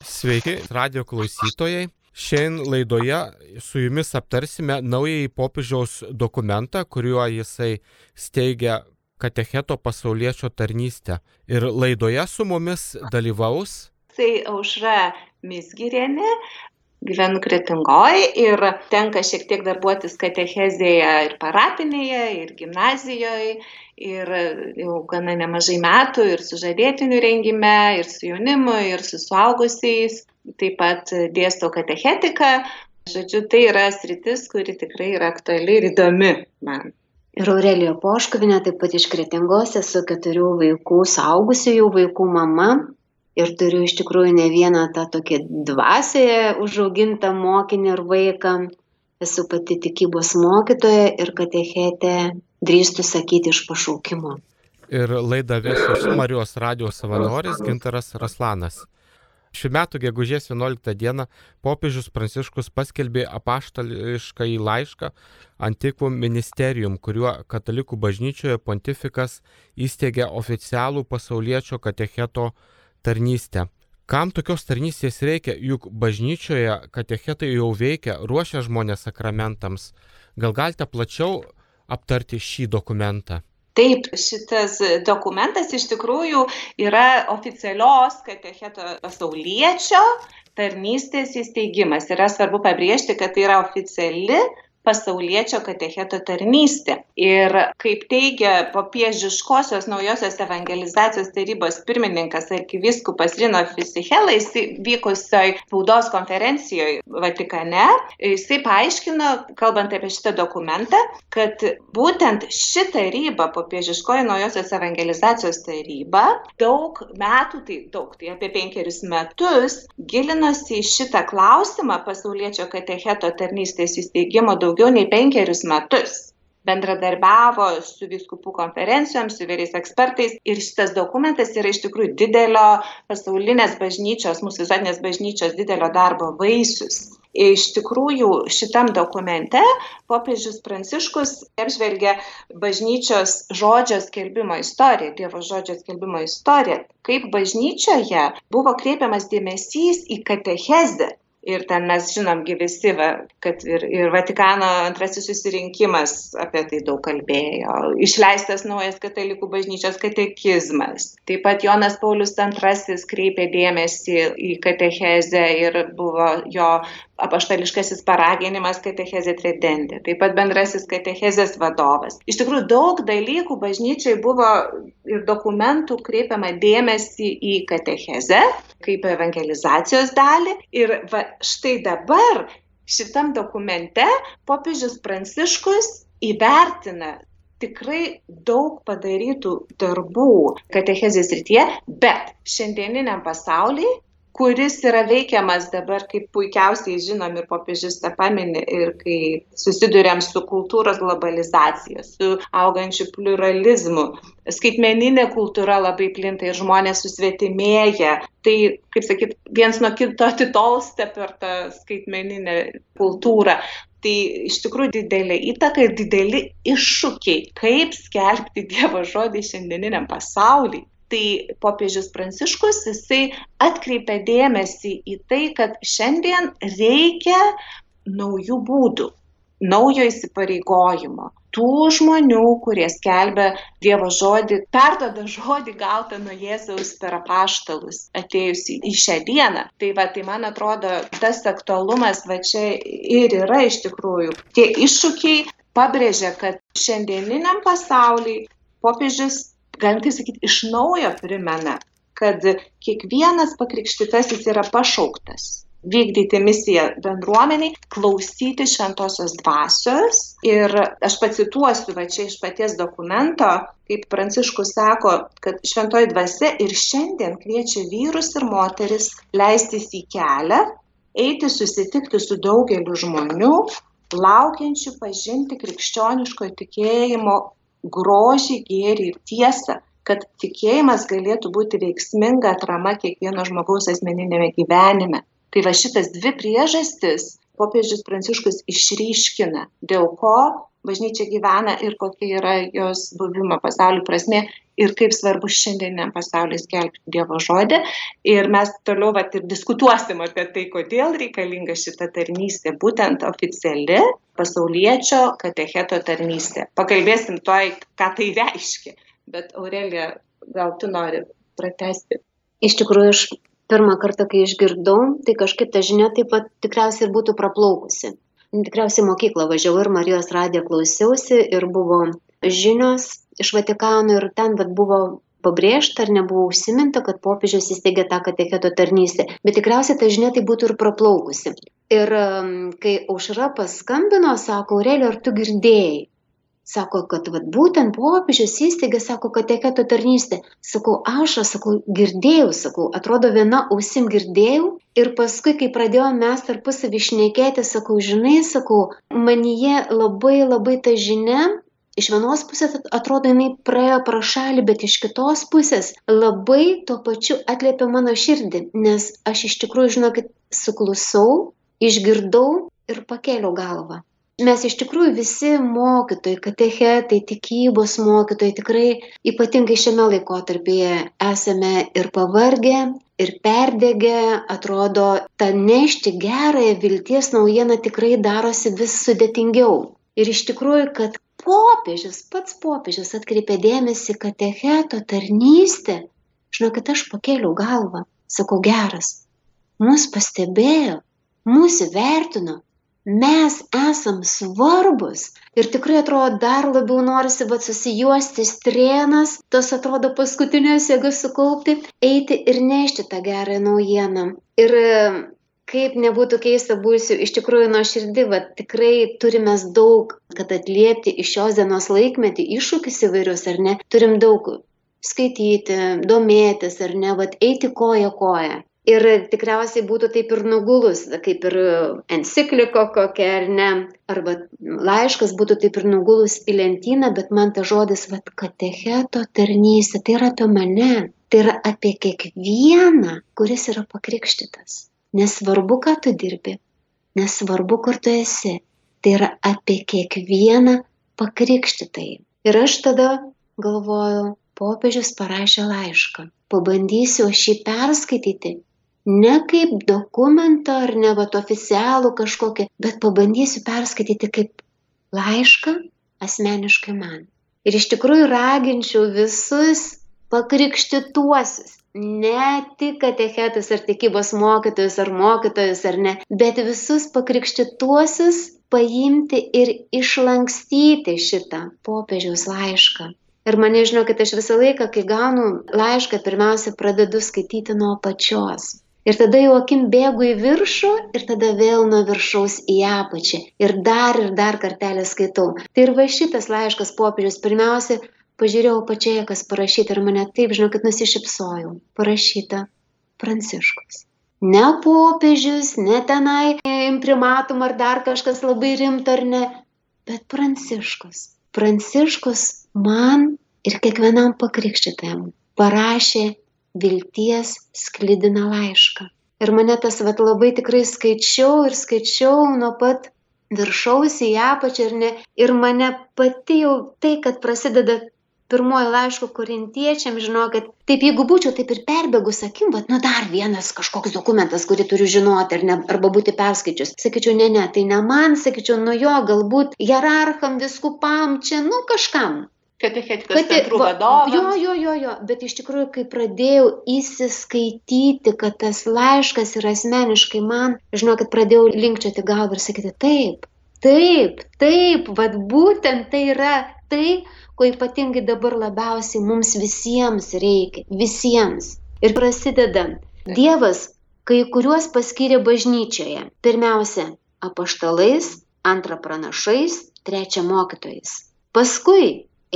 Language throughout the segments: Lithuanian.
Sveiki, radio klausytojai. Šiandien laidoje su jumis aptarsime naująjį popiežiaus dokumentą, kuriuo jisai steigia katecheto pasaulietčio tarnystę. Ir laidoje su mumis dalyvaus. Tai aušra Misgirienė, gyvenu Kretingoje ir tenka šiek tiek darbuotis katechezėje ir parapinėje, ir gimnazijoje, ir jau gana nemažai metų ir sužadėtinių rengime, ir su jaunimu, ir su suaugusiais. Taip pat dėstau katechetiką. Žodžiu, tai yra sritis, kuri tikrai yra aktuali ir įdomi man. Ir Aurelija Poškovinė, taip pat iš Kretingos, esu keturių vaikų, saugusiųjų vaikų mama, ir turiu iš tikrųjų ne vieną tą tokią dvasėje užaugintą mokinį ir vaiką. Esu pati tikybos mokytoja ir katechetė, drįstu sakyti iš pašaukimo. Ir laidą vėsiu Marijos radijos savanoris Gintaras Raslanas. Šių metų gegužės 11 dieną popiežius Pranciškus paskelbė apaštališką į laišką Antikvum Ministerium, kuriuo katalikų bažnyčioje pontifikas įsteigė oficialų pasaulietčio katecheto tarnystę. Kam tokios tarnystės reikia, juk bažnyčioje katechetai jau veikia, ruošia žmonės sakramentams. Gal galite plačiau aptarti šį dokumentą? Taip, šitas dokumentas iš tikrųjų yra oficialios katecheto pasaulietčio tarnystės įsteigimas. Yra svarbu pabrėžti, kad tai yra oficiali pasaulietčio katecheto tarnystė. Ir kaip teigia popiežiškosios naujosios evangelizacijos tarybos pirmininkas arkiviskupas Rino Fisichela, jisai vykusioj spaudos konferencijoje Vatikane, jisai paaiškino, kalbant apie šitą dokumentą, kad būtent ši taryba, popiežiškoji naujosios evangelizacijos taryba, daug metų, tai daug, tai apie penkerius metus, gilinosi į šitą klausimą pasaulietčio katecheto tarnystės įsteigimo daug daugiau nei penkerius metus bendradarbiavo su viskupų konferencijom, su įvairiais ekspertais ir šitas dokumentas yra iš tikrųjų didelio pasaulinės bažnyčios, mūsų visuotinės bažnyčios didelio darbo vaisius. Iš tikrųjų, šitam dokumente popiežius Pranciškus apžvelgia bažnyčios žodžio skelbimo istoriją, Dievo žodžio skelbimo istoriją, kaip bažnyčioje buvo kreipiamas dėmesys į katechezę, Ir ten mes žinomgi visi, va, kad ir, ir Vatikano antrasis susirinkimas apie tai daug kalbėjo. Išleistas naujas katalikų bažnyčios katekizmas. Taip pat Jonas Paulius II kreipė dėmesį į katechezę ir buvo jo apaštališkasis paraginimas katechezė tridentė. Taip pat bendrasis katechezės vadovas. Iš tikrųjų, daug dalykų bažnyčiai buvo ir dokumentų kreipiama dėmesį į katechezę kaip evangelizacijos dalį. Ir va, štai dabar šitam dokumente popiežius Pranciškus įvertina tikrai daug padarytų darbų katechezės rytyje, bet šiandieniniam pasauliai kuris yra veikiamas dabar, kaip puikiausiai žinom ir popiežius tą paminė, ir kai susidurėm su kultūros globalizacija, su augančiu pluralizmu, skaitmeninė kultūra labai plinta ir žmonės susvetimėja. Tai, kaip sakyt, viens nuo kito atitolsta per tą skaitmeninę kultūrą. Tai iš tikrųjų didelė įtaka ir dideli iššūkiai, kaip skelbti Dievo žodį šiandieniniam pasauliui tai popiežius pranciškus jisai atkreipia dėmesį į tai kad šiandien reikia naujų būdų naujo įsipareigojimo tų žmonių, kurie skelbia Dievo žodį, perdoda žodį gautą nuo Jėzaus per apaštalus, atėjusi į šią dieną. Tai va, tai man atrodo, tas aktualumas va čia ir yra iš tikrųjų. Tie iššūkiai pabrėžia, kad šiandieniniam pasauliui popiežius galim taip sakyt, iš naujo primena, kad kiekvienas pakrikštytasis yra pašauktas vykdyti misiją bendruomeniai, klausyti šventosios dvasios. Ir aš pacituosiu va čia iš paties dokumento, kaip Pranciškus sako, kad šventoji dvasia ir šiandien kviečia vyrus ir moteris leistis į kelią, eiti susitikti su daugeliu žmonių, laukiančių pažinti krikščioniško tikėjimo grožį, gėrį ir tiesą, kad tikėjimas galėtų būti veiksminga atrama kiekvieno žmogaus asmeninėme gyvenime. Tai va šitas dvi priežastis popiežius Pranciškus išryškina, dėl ko bažnyčia gyvena ir kokia yra jos buvimo pasaulio prasme ir kaip svarbu šiandieniam pasauliui skelbti Dievo žodį. Ir mes toliau vat, ir diskutuosim apie tai, kodėl reikalinga šita tarnystė, būtent oficiali pasaulietčio katecheto tarnystė. Pakalbėsim toj, ką tai reiškia. Bet Aurelija, gal tu nori pratesti? Iš tikrųjų, aš pirmą kartą, kai išgirdau, tai kažkaip ta žinia taip pat tikriausiai ir būtų praplaukusi. Tikriausiai mokyklą važiavau ir Marijos radiją klausiausi ir buvo žinios iš Vatikano ir ten vat, buvo pabrėžta ar nebuvo užsiminta, kad popiežius įsteigė tą katecheto tarnystę, bet tikriausiai ta žinia tai būtų ir praplaukusi. Ir kai aušra paskambino, sako, Aurelio, ar tu girdėjai? Sako, kad vat, būtent popiežius įsteigė, sako, katecheto tarnystė. Sakau, aš sakau, girdėjau, sakau, atrodo viena ausim girdėjau. Ir paskui, kai pradėjome mes tarpusavį išnekėti, sakau, žinai, sakau, manyje labai labai ta žinia iš vienos pusės atrodo jinai praėjo pro šalį, bet iš kitos pusės labai tuo pačiu atliepia mano širdį, nes aš iš tikrųjų, žinokit, suklusau, išgirdau ir pakėliau galvą mes iš tikrųjų visi mokytojai, katechetai, tikybos mokytojai tikrai ypatingai šiame laikotarpyje esame ir pavargę, ir perdegę, atrodo, ta nešti gerąją vilties naujieną tikrai darosi vis sudėtingiau. Ir iš tikrųjų, kad popiežius, pats popiežius atkreipė dėmesį katecheto tarnystę, žinokit, aš pakėliau galvą, sakau geras, mus pastebėjo, mūsų vertino, mes esam svarbus ir tikrai atrodo dar labiau norisi vat susijuosti strėnas, tas atrodo paskutinės jėgas sukaupti, eiti ir nešti tą gerą naujieną. Ir kaip nebūtų keista, būsiu iš tikrųjų nuo širdį, va, tikrai turime daug, kad atliepti iš šios dienos laikmetį, iššūkis įvairius ar ne, turim daug skaityti, domėtis ar ne, va, eiti koja koja. Ir tikriausiai būtų taip ir nugulus, kaip ir encikliko kokia ar ne, arba laiškas būtų taip ir nugulus į lentyną, bet man ta žodis, vad, katecheto tarnystė, tai yra apie mane, tai yra apie kiekvieną, kuris yra pakrikštytas. Nesvarbu, ką tu dirbi, nesvarbu, kur tu esi, tai yra apie kiekvieną pakrikštytai. Ir aš tada galvoju, popiežius parašė laišką. Pabandysiu aš jį perskaityti ne kaip dokumentą ar ne vat oficialų kažkokį, bet pabandysiu perskaityti kaip laišką asmeniškai man. Ir iš tikrųjų raginčiau visus pakrikštituosius, ne tik katechetus ar tikybos mokytojus ar mokytojus ar ne, bet visus pakrikštituosius paimti ir išlankstyti šitą popiežiaus laišką. Ir mane žinau, kad aš visą laiką, kai gaunu laišką, pirmiausia pradedu skaityti nuo pačios. Ir tada jau akim bėgu į viršų ir tada vėl nuo viršaus į apačią. Ir dar ir dar kartelį skaitau. Tai ir va šitas laiškas popiežius pirmiausia pažiūrėjau pačioje, kas parašyta ir mane taip, žinau, kad nusišypsojau. Parašyta Pranciškus. Ne popiežius, ne tenai imprimatum ar dar kažkas labai rimta ar ne, bet Pranciškus. Pranciškus man ir kiekvienam pakrikščitam parašė vilties sklidiną laišką. Ir mane tas vat labai tikrai skaičiau ir skaičiau nuo pat viršaus į apačią ir, ne, ir mane pati jau tai, kad prasideda pirmoji laiško korintiečiam, žinokit, taip jeigu būčiau taip ir perbėgus akim, bet nu dar vienas kažkoks dokumentas, kurį turiu žinoti ar ne, arba būti perskaičius. Sakyčiau, ne, ne, tai ne man, sakyčiau, nu jo, galbūt hierarcham, viskupam, čia, nu kažkam katechetikos centrų vadovas. Jo, jo, jo, jo, bet iš tikrųjų, kai pradėjau įsiskaityti, kad tas laiškas yra asmeniškai man, žinokit, pradėjau linkčioti galvą ir sakyti, taip, taip, taip, vad būtent tai yra tai, ko ypatingai dabar labiausiai mums visiems reikia, visiems. Ir prasideda, Dievas kai kuriuos paskyrė bažnyčioje. Pirmiausia, apaštalais, antra pranašais, trečia mokytojais. Paskui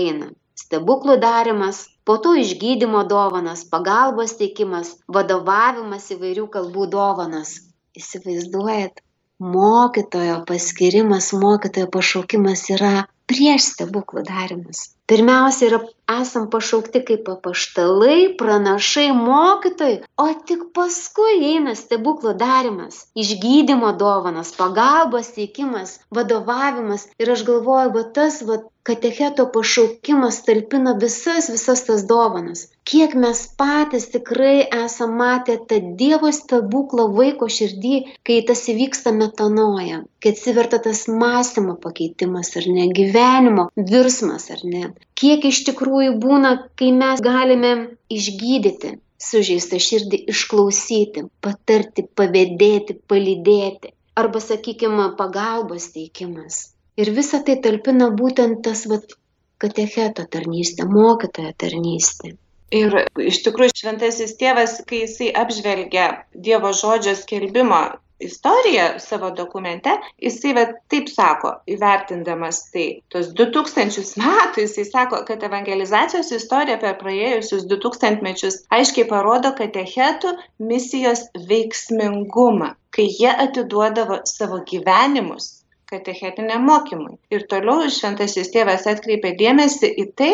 eina stebuklų darymas, po to išgydymo dovanas, pagalbos teikimas, vadovavimas įvairių kalbų dovanas. Įsivaizduojat, mokytojo paskirimas, mokytojo pašaukimas yra prieš stebuklų darimus. Pirmiausia, yra, esam pašaukti kaip apaštalai, pranašai, mokytojai, o tik paskui eina stebuklų darimas, išgydymo dovanas, pagalbos teikimas, vadovavimas. Ir aš galvoju, va tas, va katecheto pašaukimas talpina visas, visas tas dovanas. Kiek mes patys tikrai esam matę tą Dievo stebuklą vaiko širdį, kai tas įvyksta metanoja, kai atsiverta tas mąstymo pakeitimas ar ne, gyvenimo virsmas ar ne. Kiek iš tikrųjų būna, kai mes galime išgydyti sužeistą širdį, išklausyti, patarti, pavėdėti, palydėti arba, sakykime, pagalbos teikimas ir visa tai talpina būtent tas vat katecheto tarnystė, mokytojo tarnystė. Ir iš tikrųjų šventasis tėvas, kai jisai apžvelgia Dievo žodžio skelbimo istoriją savo dokumente, jisai va, taip sako, įvertindamas tai, tos 2000 metų, jisai sako, kad evangelizacijos istorija per praėjusius 2000 mečius aiškiai parodo katechetų misijos veiksmingumą, kai jie atiduodavo savo gyvenimus katechetiniam mokymui. Ir toliau šventasis tėvas atkreipė dėmesį į tai,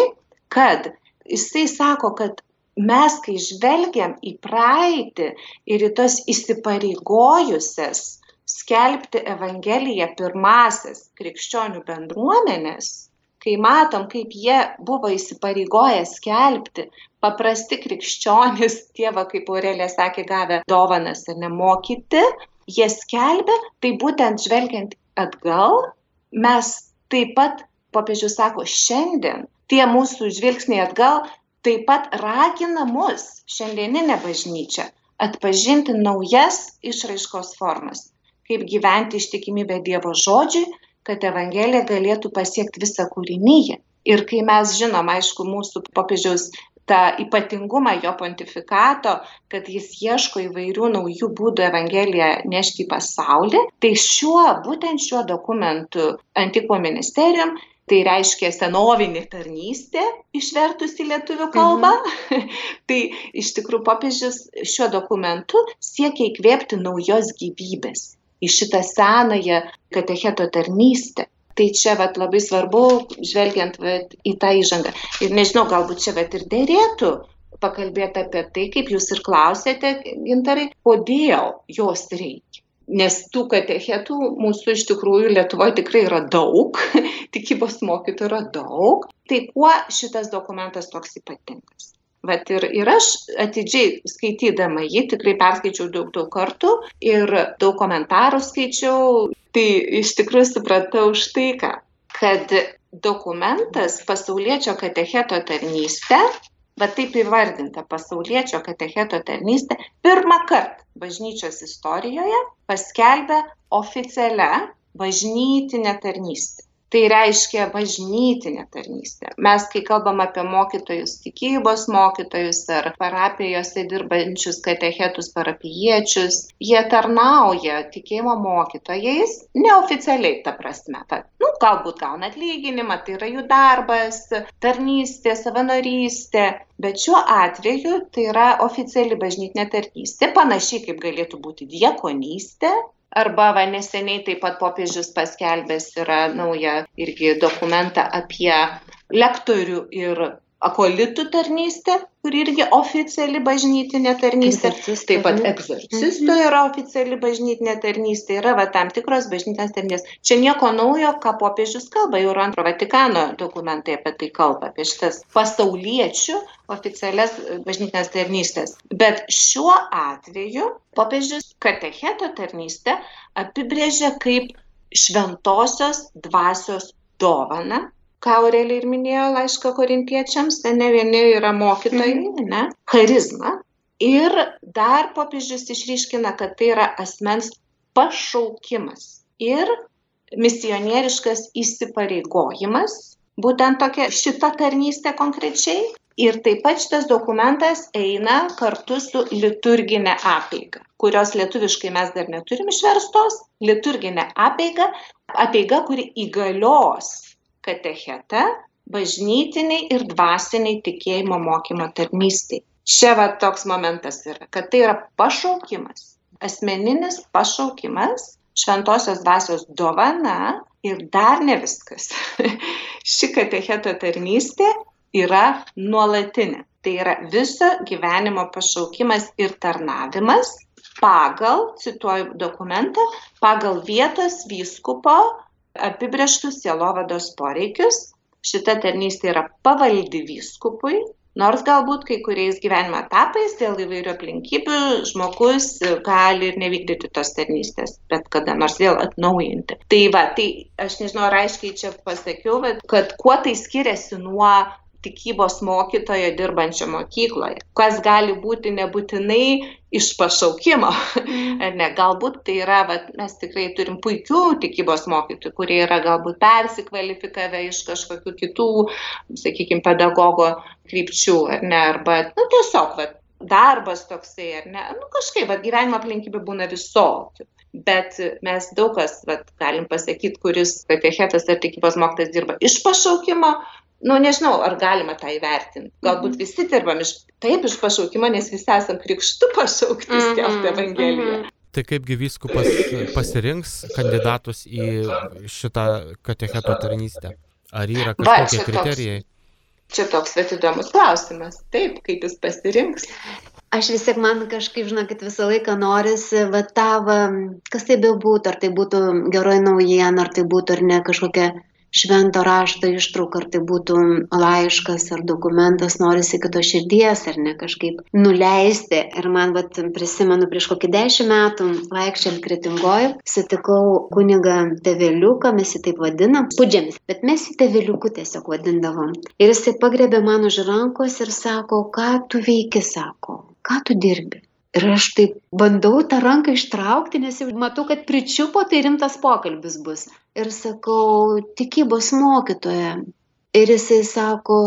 kad jisai sako, kad mes, kai žvelgiam į praeitį ir į tos įsipareigojusias skelbti Evangeliją pirmasis krikščionių bendruomenės, kai matom, kaip jie buvo įsipareigoję skelbti, paprasti krikščionys, tėva, kaip Aurelė sakė, gavę dovanas ir nemokyti, jie skelbė, tai būtent žvelgiant atgal, mes taip pat, popiežius sako, šiandien tie mūsų žvilgsniai atgal taip pat ragina mus, šiandieninę bažnyčią, atpažinti naujas išraiškos formas, kaip gyventi ištikimybę Dievo žodžiui, kad Evangelija galėtų pasiekti visą kūrinyje. Ir kai mes žinom, aišku, mūsų popiežiaus tą ypatingumą jo pontifikato, kad jis ieško įvairių naujų būdų Evangeliją nešti į pasaulį, tai šiuo, būtent šiuo dokumentu Antiko ministerijom tai reiškia senovinė tarnystė išvertus į lietuvių kalbą. Mhm. tai iš tikrųjų popiežius šiuo dokumentu siekia įkvėpti naujos gyvybės į šitą senąją katecheto tarnystę tai čia vat labai svarbu žvelgiant vat į tą įžangą ir nežinau galbūt čia vat ir derėtų pakalbėti apie tai kaip jūs ir klausėte gintarai kodėl jos reikia nes tų katechetų mūsų iš tikrųjų Lietuvoje tikrai yra daug, tikybos mokytojų yra daug. Tai kuo šitas dokumentas toks ypatingas? Vat ir, ir aš atidžiai skaitydama jį, tikrai perskaičiau daug, daug kartų ir daug komentarų skaičiau, tai iš tikrųjų supratau už tai, ką, kad dokumentas pasaulietčio katecheto tarnystė, va taip įvardinta pasaulietčio katecheto tarnystė, pirmą kartą bažnyčios istorijoje paskelbė oficialią bažnytinę tarnystę tai reiškia bažnytinė tarnystė. Mes, kai kalbam apie mokytojus, tikybos mokytojus ar parapijose dirbančius katechetus parapiečius, jie tarnauja tikėjimo mokytojais, neoficialiai ta prasme. Tad, nu, galbūt gauna atlyginimą, tai yra jų darbas, tarnystė, savanorystė, bet šiuo atveju tai yra oficiali bažnytinė tarnystė, panašiai kaip galėtų būti diekonystė, arba va neseniai taip pat popiežius paskelbęs yra naują irgi dokumentą apie lektorių ir akolitų tarnystė, kur irgi oficiali bažnytinė tarnystė. Taip pat egzorcisto mhm. yra oficiali bažnytinė tarnystė, yra va, tam tikros bažnytinės tarnystės. Čia nieko naujo, ką popiežius kalba, jau antro Vatikano dokumentai apie tai kalba, apie šitas pasauliečių oficialias bažnytinės tarnystės. Bet šiuo atveju popiežius katecheto tarnystę apibrėžia kaip šventosios dvasios dovana ką Aurelija ir minėjo laišką korintiečiams, ne vieni yra mokytojai, mhm. ne, charizma. Ir dar popiežius išryškina, kad tai yra asmens pašaukimas ir misionieriškas įsipareigojimas, būtent tokia šita tarnystė konkrečiai. Ir taip pat šitas dokumentas eina kartu su liturginė apeiga, kurios lietuviškai mes dar neturim išverstos. Liturginė apeiga, apeiga, kuri įgalios katechetą bažnytiniai ir dvasiniai tikėjimo mokymo tarnystei. Čia va toks momentas yra, kad tai yra pašaukimas, asmeninis pašaukimas, šventosios dvasios dovana ir dar ne viskas. Ši katecheto tarnystė yra nuolatinė. Tai yra viso gyvenimo pašaukimas ir tarnavimas pagal, cituoju dokumentą, pagal vietos vyskupo apibrėžtus sielovados poreikius šita tarnystė yra pavaldi vyskupui, Nors galbūt kai kuriais gyvenimo etapais dėl įvairių aplinkybių žmogus gali ir nevykdyti tos tarnystės, bet kada nors vėl atnaujinti. Tai va, tai aš nežinau, ar aiškiai čia pasakiau, bet kad kuo tai skiriasi nuo tikybos mokytojo dirbančio mokykloje, kas gali būti nebūtinai iš pašaukimo, mm. ne, galbūt tai yra, va, mes tikrai turim puikių tikybos mokytojų, kurie yra galbūt persikvalifikavę iš kažkokių kitų, sakykime, pedagogo krypčių, ar ne, arba, nu, tiesiog, va, darbas toksai, ar ne, nu, kažkaip, va, gyvenimo aplinkybių būna visokių. Bet mes daug kas, vat, galim pasakyti, kuris katechetas ar tikybos mokytas dirba iš pašaukimo, nu nežinau ar galima tą įvertint galbūt Mhm. visi dirbam iš taip iš pašaukimo nes visi esam krikštu pašaukti Mhm, skelbti evangeliją mhm. Tai kaipgi vyskupas pasirinks kandidatus į šitą katecheto tarnystę? Ar yra Va, kažkokie čia toks- kriterijai? čia toks vat įdomus klausimas taip kaip jis pasirinks Aš vis tiek man kažkaip, žinokit, visą laiką norisi, va tą, va, kas tai bebūtų, ar tai būtų geroji naujiena, ar tai būtų ar ne kažkokia švento rašto ištrauka, ar tai būtų laiškas ar dokumentas, norisi kito širdies, ar ne kažkaip nuleisti. Ir man, va, prisimenu, prieš kokį dešimt metų, vaikščiant kretingoju, sutikau kunigą teveliuką, mes jį taip vadinam, pudžiamis, bet mes jį teveliuku tiesiog vadindavom. Ir jisai pagrebė man už rankos ir sako, ką tu veiki, sako, ką tu dirbi. Ir aš taip bandau tą ranką ištraukti, nes jau matau, kad pričiupo, tai rimtas pokalbis bus. Ir sakau, tikybos mokytoja. Ir jisai sako,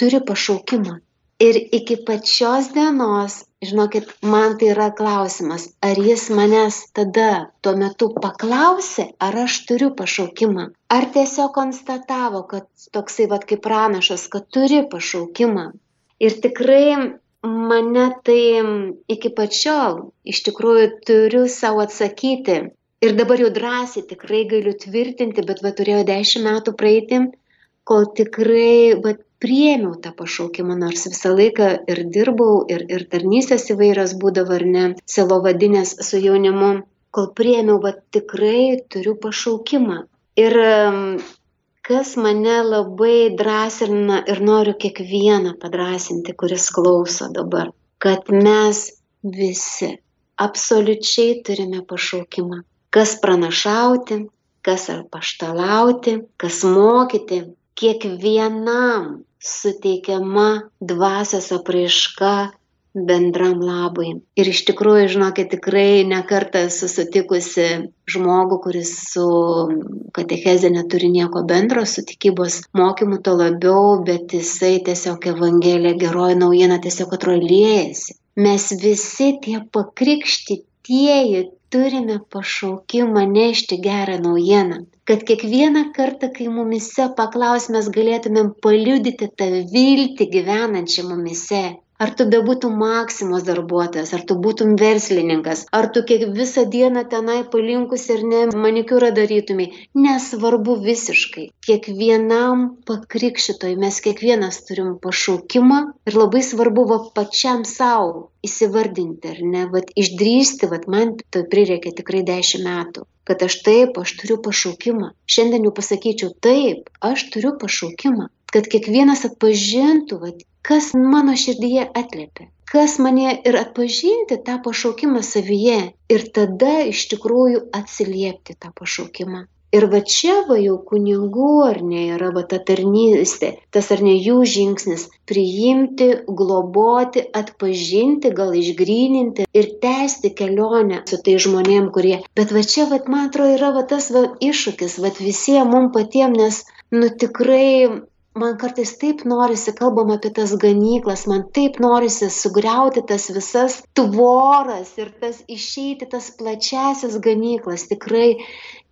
turi pašaukimą. Ir iki pačios dienos, žinokit, man tai yra klausimas, ar jis manęs tada tuo metu paklausė, ar aš turiu pašaukimą. Ar tiesiog konstatavo, kad toksai vad kaip pranašas, kad turi pašaukimą. Ir tikrai mane tai iki pačiol iš tikrųjų turiu savo atsakyti. Ir dabar jau drąsiai tikrai galiu tvirtinti, bet va turėjo dešimt metų praeiti, kol tikrai va, priemiau tą pašaukimą, nors visą laiką ir dirbau, ir, ir tarnystės įvairios būdavo, ar ne, savo vadinės su jaunimu, kol priemiau, va tikrai turiu pašaukimą. Ir kas mane labai drąsina ir noriu kiekvieną padrasinti, kuris klauso dabar, kad mes visi absoliučiai turime pašaukimą. Kas pranašauti, kas ar paštalauti, kas mokyti, kiekvienam suteikiama dvasios apraiška bendram labui. Ir iš tikrųjų, žinokit, tikrai nekartą susitikusi žmogų, kuris su katecheze neturi nieko bendro, su tikybos mokymu to labiau, bet jisai tiesiog Evangelija, geroji naujiena tiesiog atrolėjasi. Mes visi tie pakrikštytieji turime pašaukimą nešti gerą naujieną. Kad kiekvieną kartą, kai mumise paklaus, mes galėtumėm paliudyti tą viltį gyvenančią mumise. Ar tu bebūtum maksimos darbuotojas, ar tu būtum verslininkas, ar tu kiek visą dieną tenai palinkus ir ne manikiūrą darytumai, nesvarbu visiškai. Kiekvienam pakrikščitoj mes kiekvienas turim pašaukimą ir labai svarbu va pačiam savo įsivardinti, ar ne, va išdrysti, va man tai prireikė tikrai dešimt metų kad aš taip, aš turiu pašaukimą. Šiandien jau pasakyčiau, taip, aš turiu pašaukimą. Kad kiekvienas atpažintų, va, kas mano širdyje atlėpia, kas mane ir atpažinti tą pašaukimą savyje ir tada iš tikrųjų atsiliepti tą pašaukimą. Ir va čia va jau kunigų ar ne yra va ta tarnystė, tas ar ne jų žingsnis - priimti, globoti, atpažinti, gal išgryninti ir tęsti kelionę su tai žmonėm, kurie. Bet va čia, va, man atrodo, yra va tas va iššūkis, va visiems mums patiems, nes, nu tikrai man kartais taip norisi, kalbam apie tas ganyklas, man taip norisi sugriauti tas visas tvoras ir tas išeiti tas plačiasis ganyklas. Tikrai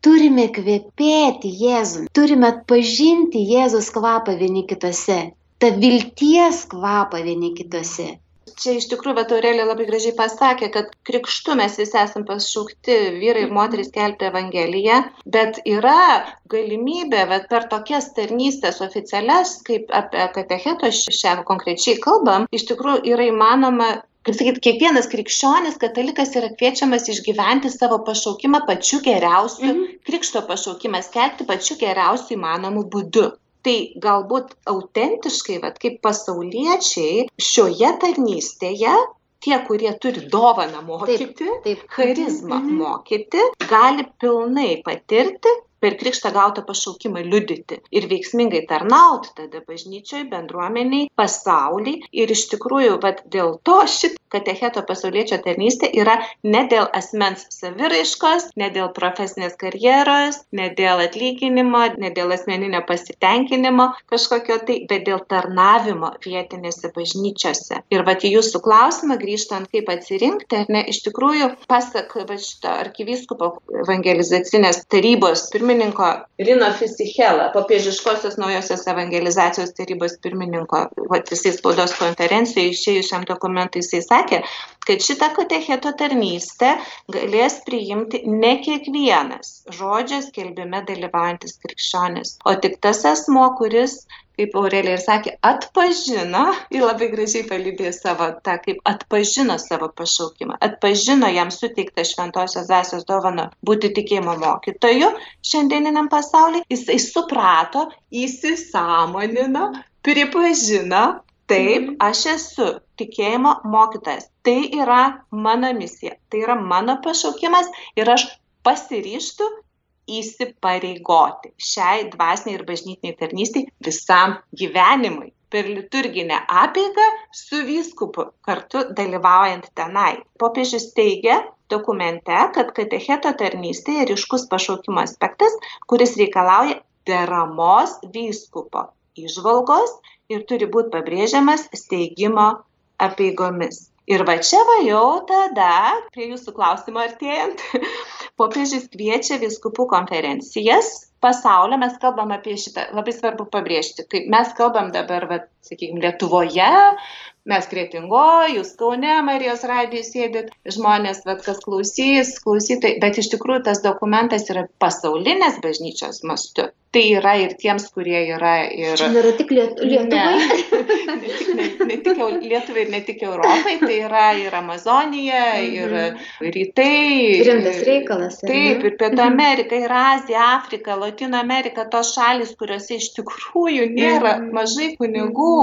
turime kvepėti Jėzum, turime atpažinti Jėzus kvapą vieni kitose, tą vilties kvapą vieni kitose. Čia iš tikrųjų, bet Aurelė labai gražiai pasakė, kad krikštu mes visi esame pašaukti vyrai ir moterys kelti Evangeliją, bet yra galimybė, bet per tokias tarnystės oficialias, kaip apie katecheto šią konkrečiai kalbam, iš tikrųjų yra įmanoma kaip sakyt, kiekvienas krikščionis, katalikas yra kviečiamas išgyventi savo pašaukimą pačiu geriausiu, Mhm. krikšto pašaukimą skelbti pačiu geriausiu įmanomu būdu. Tai galbūt autentiškai, vat, kaip pasauliečiai, šioje tarnystėje tie, kurie turi dovaną mokyti, taip, taip. charizmą mhm. mokyti, gali pilnai patirti per krikštą gautą pašaukimą liudyti ir veiksmingai tarnauti tada bažnyčioj, bendruomeniai, pasauliai. Ir iš tikrųjų, vat, dėl to šit katecheto pasaulietčio tarnystė yra ne dėl asmens saviraiškos, ne dėl profesinės karjeros, ne dėl atlyginimo, ne dėl asmeninio pasitenkinimo kažkokio tai, bet dėl tarnavimo vietinėse bažnyčiose. Ir vat į jūsų klausimą grįžtant, kaip atsirinkti, ar ne, iš tikrųjų, pasak va šito arkivyskupo evangelizacinės tarybos pirmininko, pirmininko Rino Fisichela, popiežiškosios naujosios evangelizacijos tarybos pirmininko, vat jisai spaudos konferencijoje išėjusiam dokumentui, jisai sakė, kad šitą katecheto tarnystę galės priimti ne kiekvienas žodžio skelbime dalyvaujantis krikščionis, o tik tas asmo, kuris kaip Aurelija ir sakė, atpažino, ir labai gražiai palydėjo savo tą, kaip atpažino savo pašaukimą, atpažino jam suteiktą šventosios dvasios dovaną būti tikėjimo mokytoju šiandieniniam pasauliu, jisai suprato, įsisamonino, pripažino, taip, mhm. aš esu tikėjimo mokytojas, tai yra mano misija, tai yra mano pašaukimas ir aš pasiryštų įsipareigoti šiai dvasiniai ir bažnytiniai tarnystei visam gyvenimui per liturginę apeigą su vyskupu kartu dalyvaujant tenai. Popiežius teigia dokumente, kad katecheto tarnystėje ryškus pašaukimo aspektas, kuris reikalauja deramos vyskupo išvalgos ir turi būti pabrėžiamas steigimo apeigomis. Ir va čia va jau tada, prie jūsų klausimo artėjant, popiežius kviečia viskupų konferencijas pasaulio, mes kalbam apie šitą, labai svarbu pabrėžti, kai mes kalbam dabar, va, sakykime, Lietuvoje, mes kretingoj, jūs Kaune, Marijos radijai sėdit, žmonės, vat, kas klausys, klausytai, bet iš tikrųjų tas dokumentas yra pasaulinės bažnyčios mastu. Tai yra ir tiems, kurie yra ir... Čia nėra tik Liet Lietuvai. Ne, ne, tik, ne, ne tik Lietuvai ir ne tik Europai, tai yra ir Amazonija, mhm. ir rytai. Rimtas reikalas. Taip, ir Pietų mhm. Amerika, ir Azija, Afrika, Latino Amerika, tos šalis, kuriuose iš tikrųjų nėra mhm. mažai kunigų,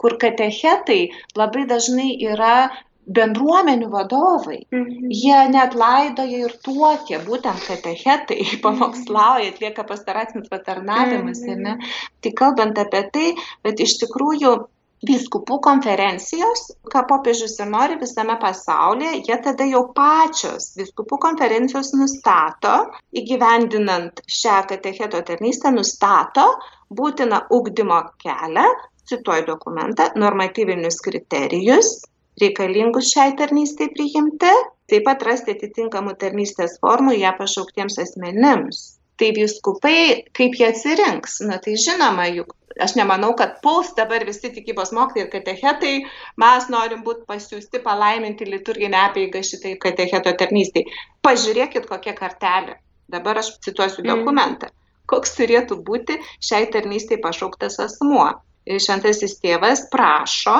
kur katechetai labai dažnai yra bendruomenių vadovai. Mhm. Jie net laidoja ir tuokia, būtent katechetai, mhm. pamokslauja, atlieka pastaracinius patarnavimus. Mhm. Tai kalbant apie tai, bet iš tikrųjų Vyskupų konferencijos, ką popiežius ir nori visame pasaulyje, jie tada jau pačios vyskupų konferencijos nustato, įgyvendinant šią katecheto tarnystę, nustato būtiną ugdymo kelią, cituoju dokumentą, normatyvinius kriterijus reikalingus šiai tarnystei priimti, taip pat rasti atitinkamų tarnystės formų ją pašauktiems asmenims. Tai viskupai, kaip jie atsirinks, na tai žinoma, juk aš nemanau, kad puls dabar visi tikybos mokytojai ir katechetai, mes norim būti pasiūsti palaiminti liturginę apėgą šitai katecheto tarnystai. Pažiūrėkit, kokia kartelė. Dabar aš cituosiu mm. dokumentą. Koks turėtų būti šiai tarnystai pašauktas asmuo šventasis tėvas prašo,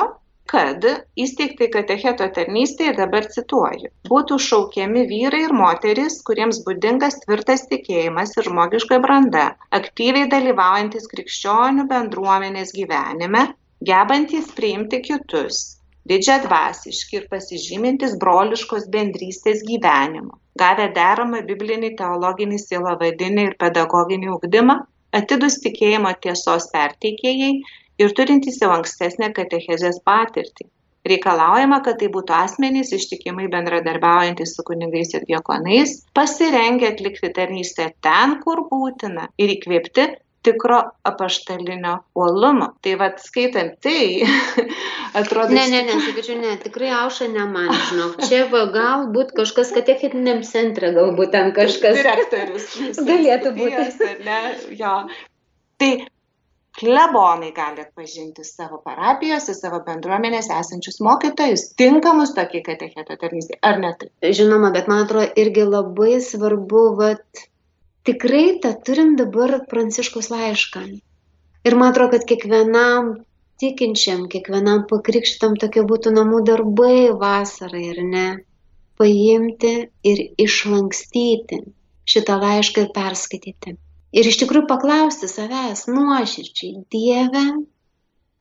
kad įsteigtai katecheto tarnystėje, dabar cituoju, būtų šaukiami vyrai ir moteris, kuriems būdingas tvirtas tikėjimas ir žmogiška branda, aktyviai dalyvaujantis krikščionių bendruomenės gyvenime, gebantys priimti kitus, didžią dvasiški ir pasižymintis broliškos bendrystės gyvenimu, gavę deramą biblinį, teologinį, silovadinį ir pedagoginį ugdymą, atidus tikėjimo tiesos perteikėjai ir turintys jau ankstesnę katechezės patirtį. Reikalaujama, kad tai būtų asmenys ištikimai bendradarbiaujantys su kunigais ir diekonais, pasirengę atlikti tarnystę ten, kur būtina ir įkvėpti tikro apaštalinio uolumo. Tai vad skaitant tai, atrodo. Ne, ne, ne, sakyčiau, ne, tikrai auša ne man, žinok. Čia va, galbūt kažkas katechetiniam centre, galbūt ten kažkas. Direktorius. Galėtų būti. Ar ne, jo. Tai klebonai gali atpažinti savo parapijose, savo bendruomenėse esančius mokytojus, tinkamus tokiai katecheto tarnystė, ar ne taip? Žinoma, bet man atrodo irgi labai svarbu, vat, tikrai tą turim dabar pranciškus laišką. Ir man atrodo, kad kiekvienam tikinčiam, kiekvienam pakrikštam tokie būtų namų darbai vasarai, ar ne? Paimti ir išlankstyti šitą laišką ir perskaityti Ir iš tikrųjų paklausti savęs nuoširdžiai, Dieve,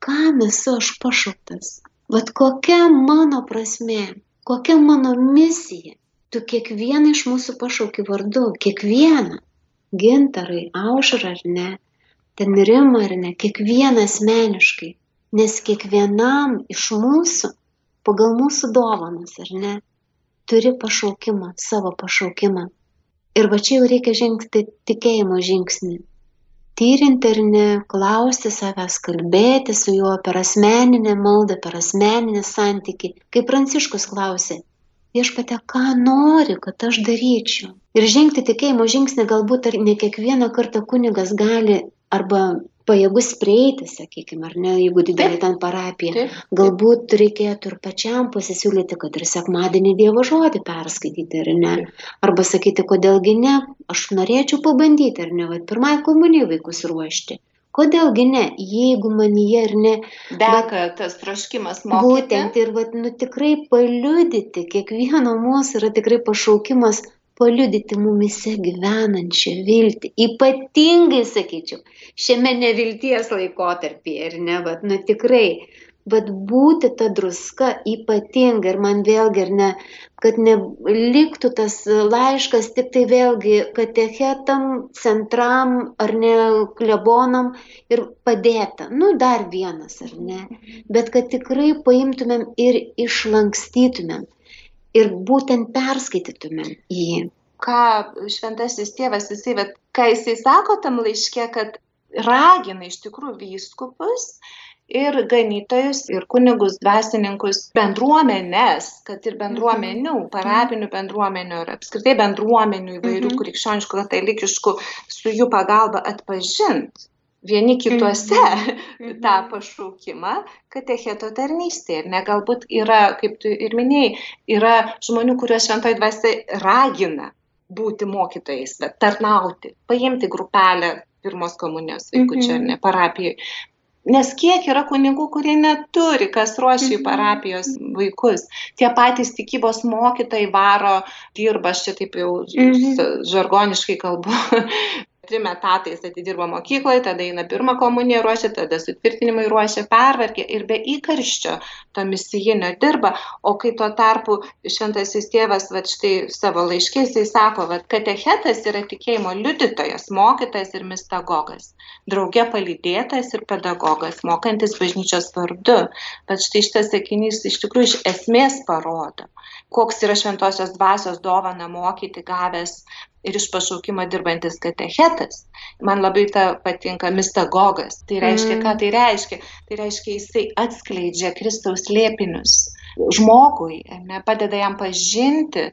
kam esu aš pašauktas? Vat kokia mano prasme, kokia mano misija? Tu kiekvieną iš mūsų pašauki vardu, kiekvieną. Gintarai, aušra ar ne, ten rima ar ne, kiekvieną asmeniškai. Nes kiekvienam iš mūsų, pagal mūsų dovanas ar ne, turi pašaukimą, savo pašaukimą. Ir va čia jau reikia žengti tikėjimo žingsnį. Tyrinti ar ne, klausti savęs, kalbėti su juo per asmeninę maldą, per asmeninį santyki. Kaip Pranciškus klausė, viešpate, ką nori, kad aš daryčiau. Ir žengti tikėjimo žingsnį galbūt ar ne kiekvieną kartą kunigas gali arba pajėgus prieiti, sakykime, ar ne, jeigu didelė ten parapija. Taip, taip. Galbūt reikėtų ir pačiam pasisiūlyti, kad ir sekmadienį Dievo žodį perskaityti, ar ne. Arba sakyti, kodėlgi ne, aš norėčiau pabandyti, ar ne, va, pirmai komunijai vaikus ruošti. Kodėlgi ne, jeigu manyje ir ne. Deka tas troškimas mokyti. Būtent ir vat, nu, tikrai paliudyti, kiekvieno mūsų yra tikrai pašaukimas paliudyti mumise gyvenančią viltį. Ypatingai, sakyčiau, šiame nevilties laikotarpyje, ir ne, bet, nu tikrai, bet būti ta druska ypatinga ir man vėlgi, ir ne, kad neliktų tas laiškas tik tai vėlgi katechetam, centram ar ne klebonam ir padėta. Nu, dar vienas, ar ne. Bet kad tikrai paimtumėm ir išlankstytumėm ir būtent perskaitytumėm jį. Ką šventasis tėvas, jisai, bet, ką jisai sako tam laiške, kad ragina iš tikrųjų vyskupus ir ganytojus, ir kunigus, dvasininkus, bendruomenės, kad ir bendruomenių, mhm. parapinių bendruomenių ir apskritai bendruomenių įvairių mhm. krikščioniškų, katalikiškų, su jų pagalba atpažint vieni kituose mhm. tą mhm. pašaukimą katecheto tarnystėje. Ir ne galbūt yra, kaip tu ir minėjai, yra žmonių, kuriuos šventoji dvasia ragina būti mokytojais, bet tarnauti, paimti grupelę pirmos komunijos vaikučių ar ne mhm. parapijoje. Nes kiek yra kunigų, kurie neturi, kas ruošia į parapijos vaikus. Tie patys tikybos mokytojai varo, dirba, aš čia taip jau žargoniškai kalbu, trim etatais atidirba mokykloje, tada eina pirmą komuniją ruošia, tada sutvirtinimai ruošia, pervarkė ir be įkarščio to misijinio dirba, o kai tuo tarpu šventasis tėvas, va štai savo laiškės, jis sako, kad katechetas yra tikėjimo liudytojas, mokytojas ir mistagogas, drauge palydėtas ir pedagogas, mokantis bažnyčios vardu. Bet štai šitas sakinys iš tikrųjų iš esmės parodo, koks yra šventosios dvasios dovana mokyti gavęs ir iš pašaukimo dirbantis katechetas. Man labai ta patinka mistagogas. Tai reiškia, mm. ką tai reiškia? Tai reiškia, jisai atskleidžia Kristaus lėpinius žmogui, ne, padeda jam pažinti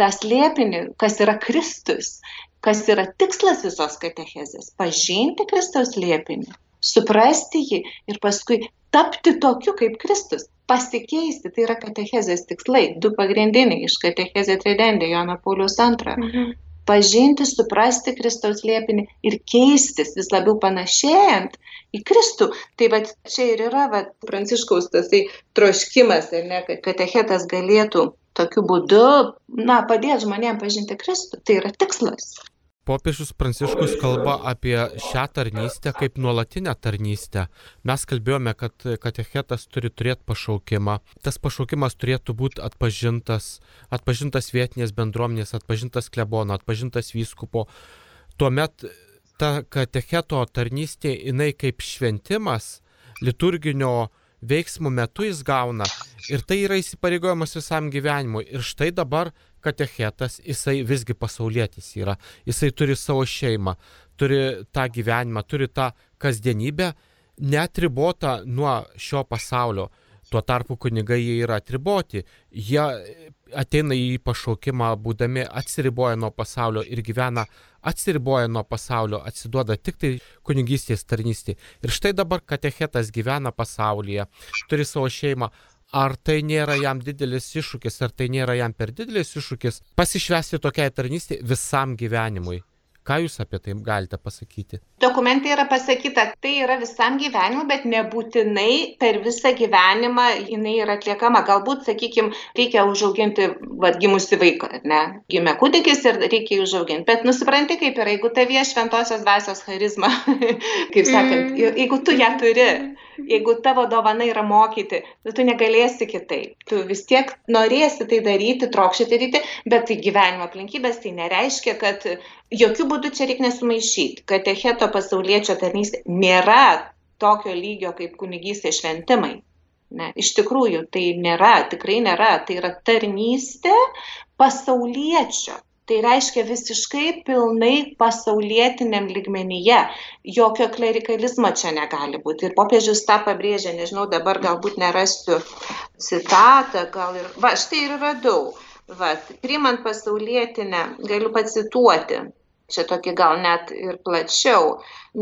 tą slėpinį, kas yra Kristus, kas yra tikslas visos katechezės - pažinti Kristaus lėpinį, suprasti jį ir paskui tapti tokiu kaip Kristus pasikeisti, tai yra katechezės tikslai, du pagrindiniai iš katechezė tridendė Jono Paulius II. Mhm pažinti, suprasti Kristaus liepinį ir keistis vis labiau panašėjant į Kristų. Tai va čia ir yra va, pranciškaus tasai troškimas, ne, kad katechetas galėtų tokiu būdu na, padėti žmonėms pažinti Kristų. Tai yra tikslas. Popiežius Pranciškus kalba apie šią tarnystę kaip nuolatinę tarnystę. Mes kalbėjome, kad katechetas turi turėti pašaukimą. Tas pašaukimas turėtų būti atpažintas, atpažintas vietinės bendruomenės, atpažintas klebono, atpažintas vyskupo. Tuomet ta katecheto tarnystė, jinai kaip šventimas liturginio veiksmų metu jis gauna ir tai yra įsipareigojimas visam gyvenimui. Ir štai dabar katechetas, jisai visgi pasaulietis yra, jisai turi savo šeimą, turi tą gyvenimą, turi tą kasdienybę, neatribota nuo šio pasaulio. Tuo tarpu kunigai jie yra atriboti, jie ateina į pašaukimą, būdami atsiriboję nuo pasaulio ir gyvena atsiriboję nuo pasaulio, atsiduoda tik tai kunigystės tarnystė. Ir štai dabar katechetas gyvena pasaulyje, turi savo šeimą, ar tai nėra jam didelis iššūkis, ar tai nėra jam per didelis iššūkis pasišvesti tokiai tarnystė visam gyvenimui. Ką Jūs apie tai galite pasakyti? Dokumente yra pasakyta, tai yra visam gyvenimui, bet nebūtinai per visą gyvenimą jinai yra atliekama. Galbūt, sakykime, reikia užauginti vadgimusi vaiką, ne? Gimė kūdikis ir reikia jį užauginti. Bet nusipranti, kaip yra, jeigu tavyje šventosios dvasios charizma, kaip sakant, mm. jeigu tu ją turi, jeigu tavo dovana yra mokyti, tu negalėsi kitaip. Tu vis tiek norėsi tai daryti, trokšti tai daryti, bet tai gyvenimo aplinkybės tai nereiškia, kad jokių būdų čia reikia nesumaišyti. Katecheto pasaulietčio tarnystė nėra tokio lygio kaip kunigystė šventimai. Ne, iš tikrųjų tai nėra, tikrai nėra, tai yra tarnystė pasaulietčio. Tai reiškia visiškai pilnai pasaulietiniam lygmenyje. Jokio klerikalizmo čia negali būti. Ir popiežius tą pabrėžia, nežinau, dabar galbūt nerasiu citatą, gal ir... Va, štai ir radau. Va, priimant pasaulietinę, galiu pacituoti čia tokį gal net ir plačiau.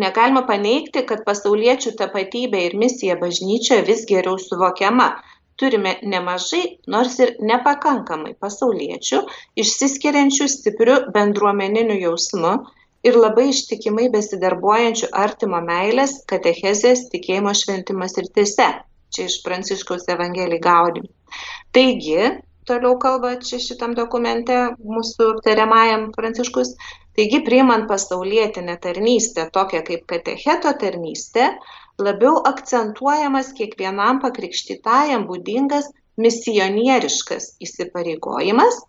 Negalima paneigti, kad pasauliečių tapatybė ir misija bažnyčioje vis geriau suvokiama. Turime nemažai, nors ir nepakankamai pasauliečių, išsiskiriančių stipriu bendruomeniniu jausmu ir labai ištikimai besidarbuojančių artimo meilės, katechezės, tikėjimo šventimas ir tiese. Čia iš Pranciškaus Evangelijai gaudim. Taigi, toliau kalba čia šitam dokumente mūsų aptariamajam Pranciškus, taigi priimant pasaulietinę tarnystę tokią kaip katecheto tarnystė, labiau akcentuojamas kiekvienam pakrikštytajam būdingas misionieriškas įsipareigojimas,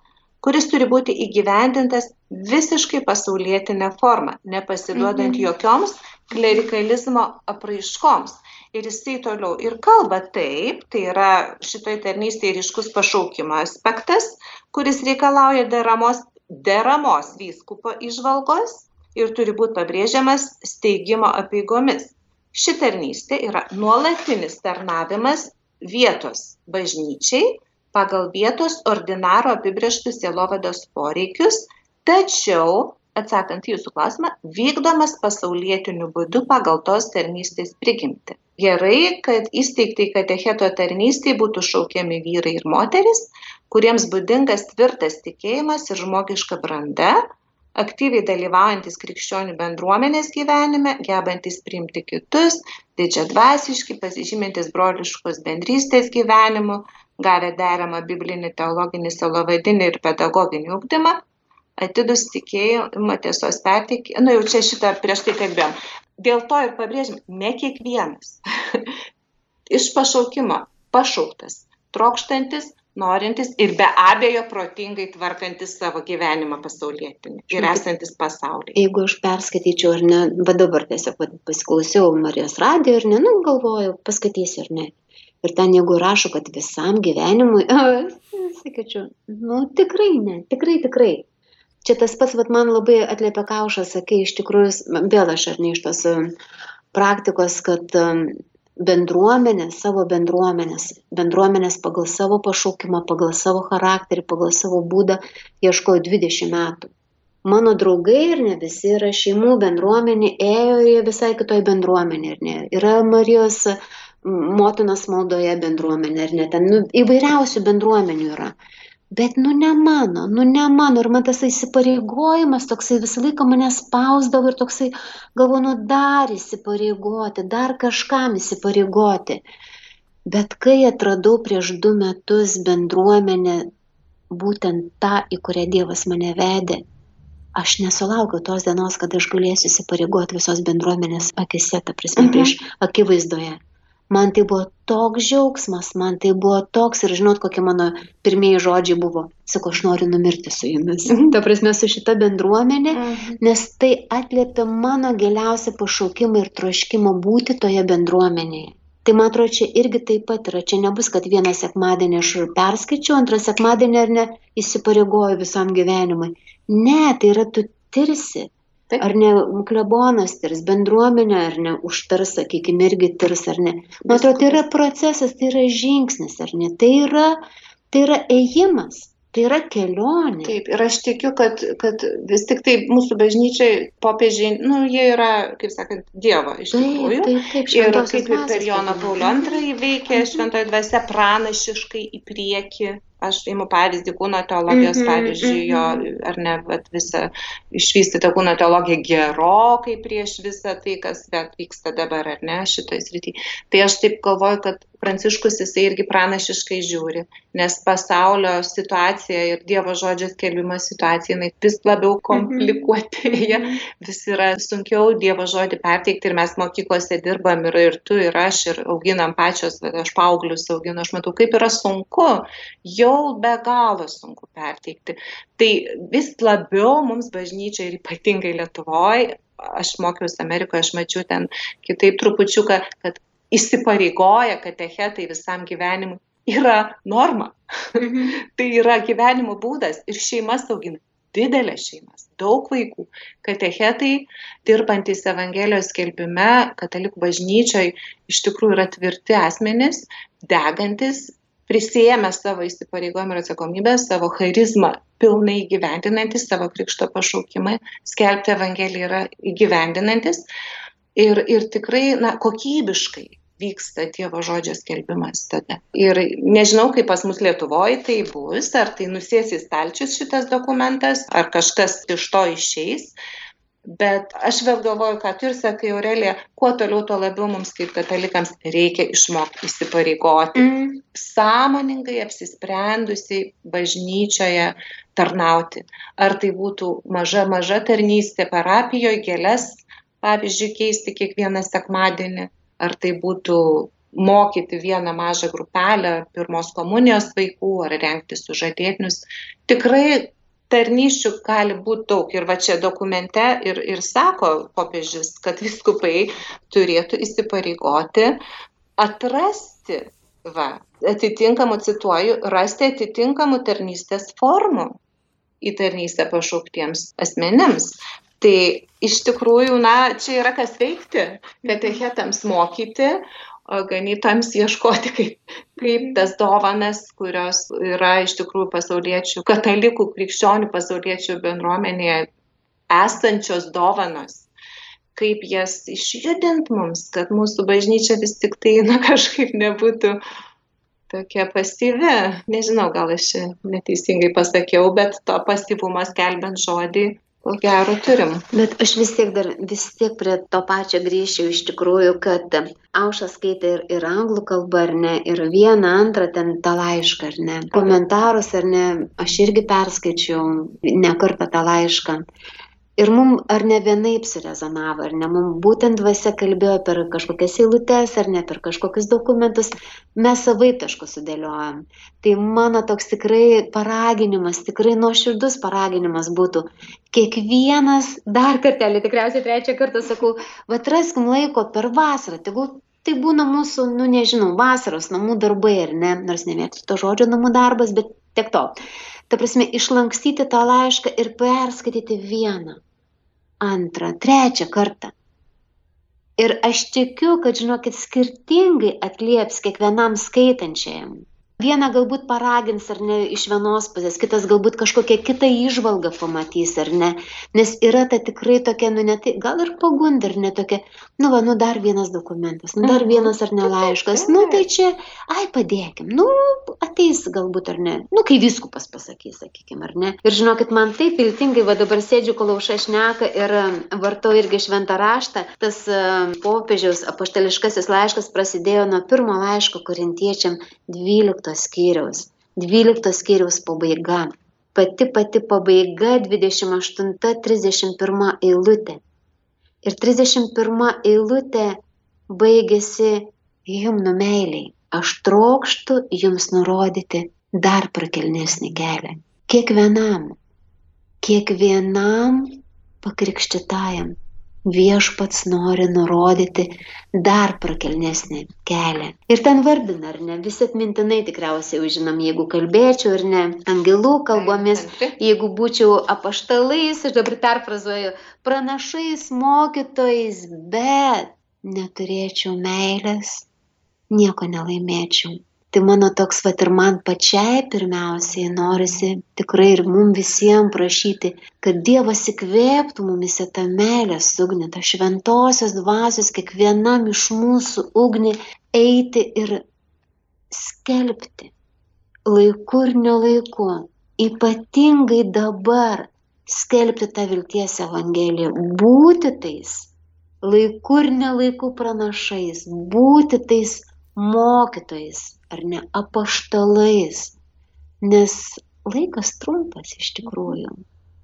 kuris turi būti įgyvendintas visiškai pasaulietinę formą, nepasiduodant mhm. jokioms klerikalizmo apraiškoms ir jisai toliau ir kalba taip, tai yra šitoj tarnystėje ryškus pašaukimo aspektas, kuris reikalauja deramos, deramos vyskupo išvalgos ir turi būti pabrėžiamas steigimo apeigomis. Ši tarnystė yra nuolatinis tarnavimas vietos bažnyčiai pagal vietos ordinaro apibrieštus sielovados poreikius, tačiau atsakant jūsų klausimą, vykdomas pasaulietiniu būdu pagal tos tarnystės prigimti. Gerai, kad įsteigtai katecheto tarnystėje būtų šaukiami vyrai ir moteris, kuriems būdingas tvirtas tikėjimas ir žmogiška branda, aktyviai dalyvaujantis krikščionių bendruomenės gyvenime, gebantis priimti kitus, didžiadvasiški, pasižymintis broliškos bendrystės gyvenimu, gavę deramą biblinį, teologinį, salovadinį ir pedagoginį ugdymą, atidus tikėjimą tiesos perteikimą, nu jau čia šitą prieš tai kalbėjom. Dėl to ir pabrėžim, ne kiekvienas iš pašaukimo pašauktas, trokštantis, norintis ir be abejo protingai tvarkantis savo gyvenimą pasaulietinį ir esantis pasaulyje. Jeigu aš perskaityčiau ar ne, bet dabar tiesiog pasiklausiau Marijos radijo ir ne, nu galvoju, paskaitysiu ar ne. Ir ten jeigu rašo, kad visam gyvenimui, sakyčiau, nu tikrai ne, tikrai, tikrai čia tas pats, vat, man labai atliepia kaušas, sakai, iš tikrųjų, vėl aš ar ne iš tos um, praktikos, kad um, bendruomenės, savo bendruomenės, bendruomenės pagal savo pašaukimą, pagal savo charakterį, pagal savo būdą ieškojo 20 metų. Mano draugai ir ne visi yra šeimų bendruomenė, ėjo jie visai kitoj bendruomenė, ir ne. Yra Marijos motinos maldoje bendruomenė, ar ne, ten nu, įvairiausių bendruomenių yra bet nu ne mano, nu ne mano. Ir man tas įsipareigojimas toksai visą laiką mane spausdavo ir toksai, galvo, nu dar įsipareigoti, dar kažkam įsipareigoti. Bet kai atradau prieš du metus bendruomenę, būtent tą, į kurią Dievas mane vedė, aš nesulaukiau tos dienos, kad aš galėsiu įsipareigoti visos bendruomenės akise, ta prasme, prieš akivaizdoje man tai buvo toks džiaugsmas, man tai buvo toks ir žinot, kokie mano pirmieji žodžiai buvo. Sako, aš noriu numirti su jumis. Ta prasme, su šita bendruomenė, mhm. nes tai atliepia mano giliausią pašaukimą ir troškimą būti toje bendruomenėje. Tai man atrodo, čia irgi taip pat yra. Čia nebus, kad vieną sekmadienį aš perskaičiau, antrą sekmadienį ar ne įsipareigoju visam gyvenimui. Ne, tai yra tu tirsi, Taip. Ar ne klebonas tirs, bendruomenė, ar ne užtars, sakykime, irgi tirs, ar ne. Man atrodo, tai yra procesas, tai yra žingsnis, ar ne. Tai yra, tai yra ėjimas, tai yra kelionė. Taip, ir aš tikiu, kad, kad vis tik tai mūsų bažnyčiai popiežiai, nu, jie yra, kaip sakant, Dievo iš tikrųjų. Taip, taip, taip. Ir kaip ir per Joną Paulių antrąjį veikia šventoji dvasia pranašiškai į priekį aš imu pavyzdį kūno teologijos, Mhm, pavyzdžiui, jo, mhm. ar ne, vat, visą išvystytą kūno teologiją gerokai prieš visą tai, kas bet vyksta dabar, ar ne, šitoje srityje. Tai aš taip galvoju, kad Pranciškus jisai irgi pranašiškai žiūri, nes pasaulio situacija ir Dievo žodžio skelbimo situacija, jinai vis labiau komplikuotėja, vis yra sunkiau Dievo žodį perteikti ir mes mokyklose dirbam ir, ir tu, ir aš, ir auginam pačios, aš paauglius auginu, aš matau, kaip yra sunku, jau be galo sunku perteikti. Tai vis labiau mums bažnyčia ir ypatingai Lietuvoje, aš mokiausi Amerikoje, aš mačiau ten kitaip trupučiuką, kad įsipareigoja katechetai visam gyvenimui yra norma. tai yra gyvenimo būdas ir šeimas augina didelės šeimas, daug vaikų. Katechetai, dirbantis Evangelijos skelbime, katalikų bažnyčioj, iš tikrųjų yra tvirti asmenys, degantis, prisėmę savo įsipareigojimą ir atsakomybę, savo charizmą pilnai įgyvendinantis, savo krikšto pašaukimą, skelbti Evangeliją yra įgyvendinantis ir, ir tikrai na, kokybiškai vyksta Dievo žodžio skelbimas tada. Ir nežinau, kaip pas mus Lietuvoje tai bus, ar tai nusės į stalčius šitas dokumentas, ar kažkas iš to išeis. Bet aš vėl galvoju, tu ir sakai, Aurelija, kuo toliau, tuo labiau mums kaip katalikams reikia išmokti įsipareigoti. Mm. Sąmoningai apsisprendusiai bažnyčioje tarnauti. Ar tai būtų maža, maža tarnystė parapijoje, gėlės, pavyzdžiui, keisti kiekvieną sekmadienį, ar tai būtų mokyti vieną mažą grupelę pirmos komunijos vaikų, ar rengti sužadėtinius. Tikrai tarnyščių gali būti daug. Ir va čia dokumente ir, ir sako popiežius, kad viskupai turėtų įsipareigoti atrasti, va, atitinkamų, cituoju, rasti atitinkamų tarnystės formų į tarnystę pašauktiems asmenims. Tai iš tikrųjų, na, čia yra kas veikti, katechetams mokyti, o ganytams ieškoti, kaip, kaip tas dovanas, kurios yra iš tikrųjų pasauliečių, katalikų, krikščionių pasauliečių bendruomenėje esančios dovanos, kaip jas išjudint mums, kad mūsų bažnyčia vis tik tai, na, kažkaip nebūtų tokia pasyvi. Nežinau, gal aš neteisingai pasakiau, bet to pasyvumas kelbent žodį ko gero turim. Bet aš vis tiek dar, vis tiek prie to pačio grįšiu iš tikrųjų, kad Aušas skaitė ir, ir anglų kalbą, ar ne, ir vieną, antrą ten tą laišką, ar ne, komentarus, ar ne, aš irgi perskaičiau ne kartą tą laišką. Ir mums ar ne vienaip surezonavo, ar ne, mums būtent dvasia kalbėjo per kažkokias eilutes, ar ne per kažkokius dokumentus, mes savai taškus sudėliojom. Tai mano toks tikrai paraginimas, tikrai nuoširdus paraginimas būtų, kiekvienas, dar kartelį, tikriausiai trečią kartą sakau, atraskim laiko per vasarą, tegul tai būna mūsų, nu nežinau, vasaros namų darbai, ar ne, nors nemėgstu to žodžio namų darbas, bet tiek to. Ta prasme, išlankstyti tą laišką ir perskaityti vieną, antrą, trečią kartą. Ir aš tikiu, kad, žinokit, skirtingai atlieps kiekvienam skaitančiajam. Vieną galbūt paragins ar ne iš vienos pusės, kitas galbūt kažkokią kitą išvalgą pamatys ar ne. Nes yra ta tikrai tokia, nu net, gal ir pagunda, ar ne tokia, nu va, nu dar vienas dokumentas, nu dar vienas ar ne laiškas, nu tai čia, ai padėkim, nu ateis galbūt ar ne, nu kai viskupas pasakys, sakykime, ar ne. Ir žinokit, man taip viltingai, va dabar sėdžiu, kol auša šneka ir vartau irgi šventą raštą, tas uh, popiežiaus apaštališkasis laiškas prasidėjo nuo pirmo laiško korintiečiam 12 skyriaus. 12 skyriaus pabaiga. Pati pati pabaiga 28-31 eilutė. Ir 31 eilutė baigėsi himnu meiliai. Aš trokštų jums nurodyti dar prakelnesnį kelią. Kiekvienam, kiekvienam pakrikščitajam viešpats nori nurodyti dar prakelnesnį kelią. Ir ten vardina, ar ne, visi atmintinai tikriausiai jau žinom, jeigu kalbėčiau ar ne, angelų kalbomis, jeigu būčiau apaštalais, aš dabar perfrazuoju, pranašais, mokytojais, bet neturėčiau meilės, nieko nelaimėčiau. Tai mano toks, va ir man pačiai pirmiausiai norisi tikrai ir mum visiems prašyti, kad Dievas įkvėptų mumise tą meilę ugnį, tą šventosios dvasios kiekvienam iš mūsų ugnį eiti ir skelbti, laiku ir nelaiku, ypatingai dabar skelbti tą vilties evangeliją, būti tais laiku ir nelaiku pranašais, būti tais mokytojais ar ne apaštalais, nes laikas trumpas iš tikrųjų.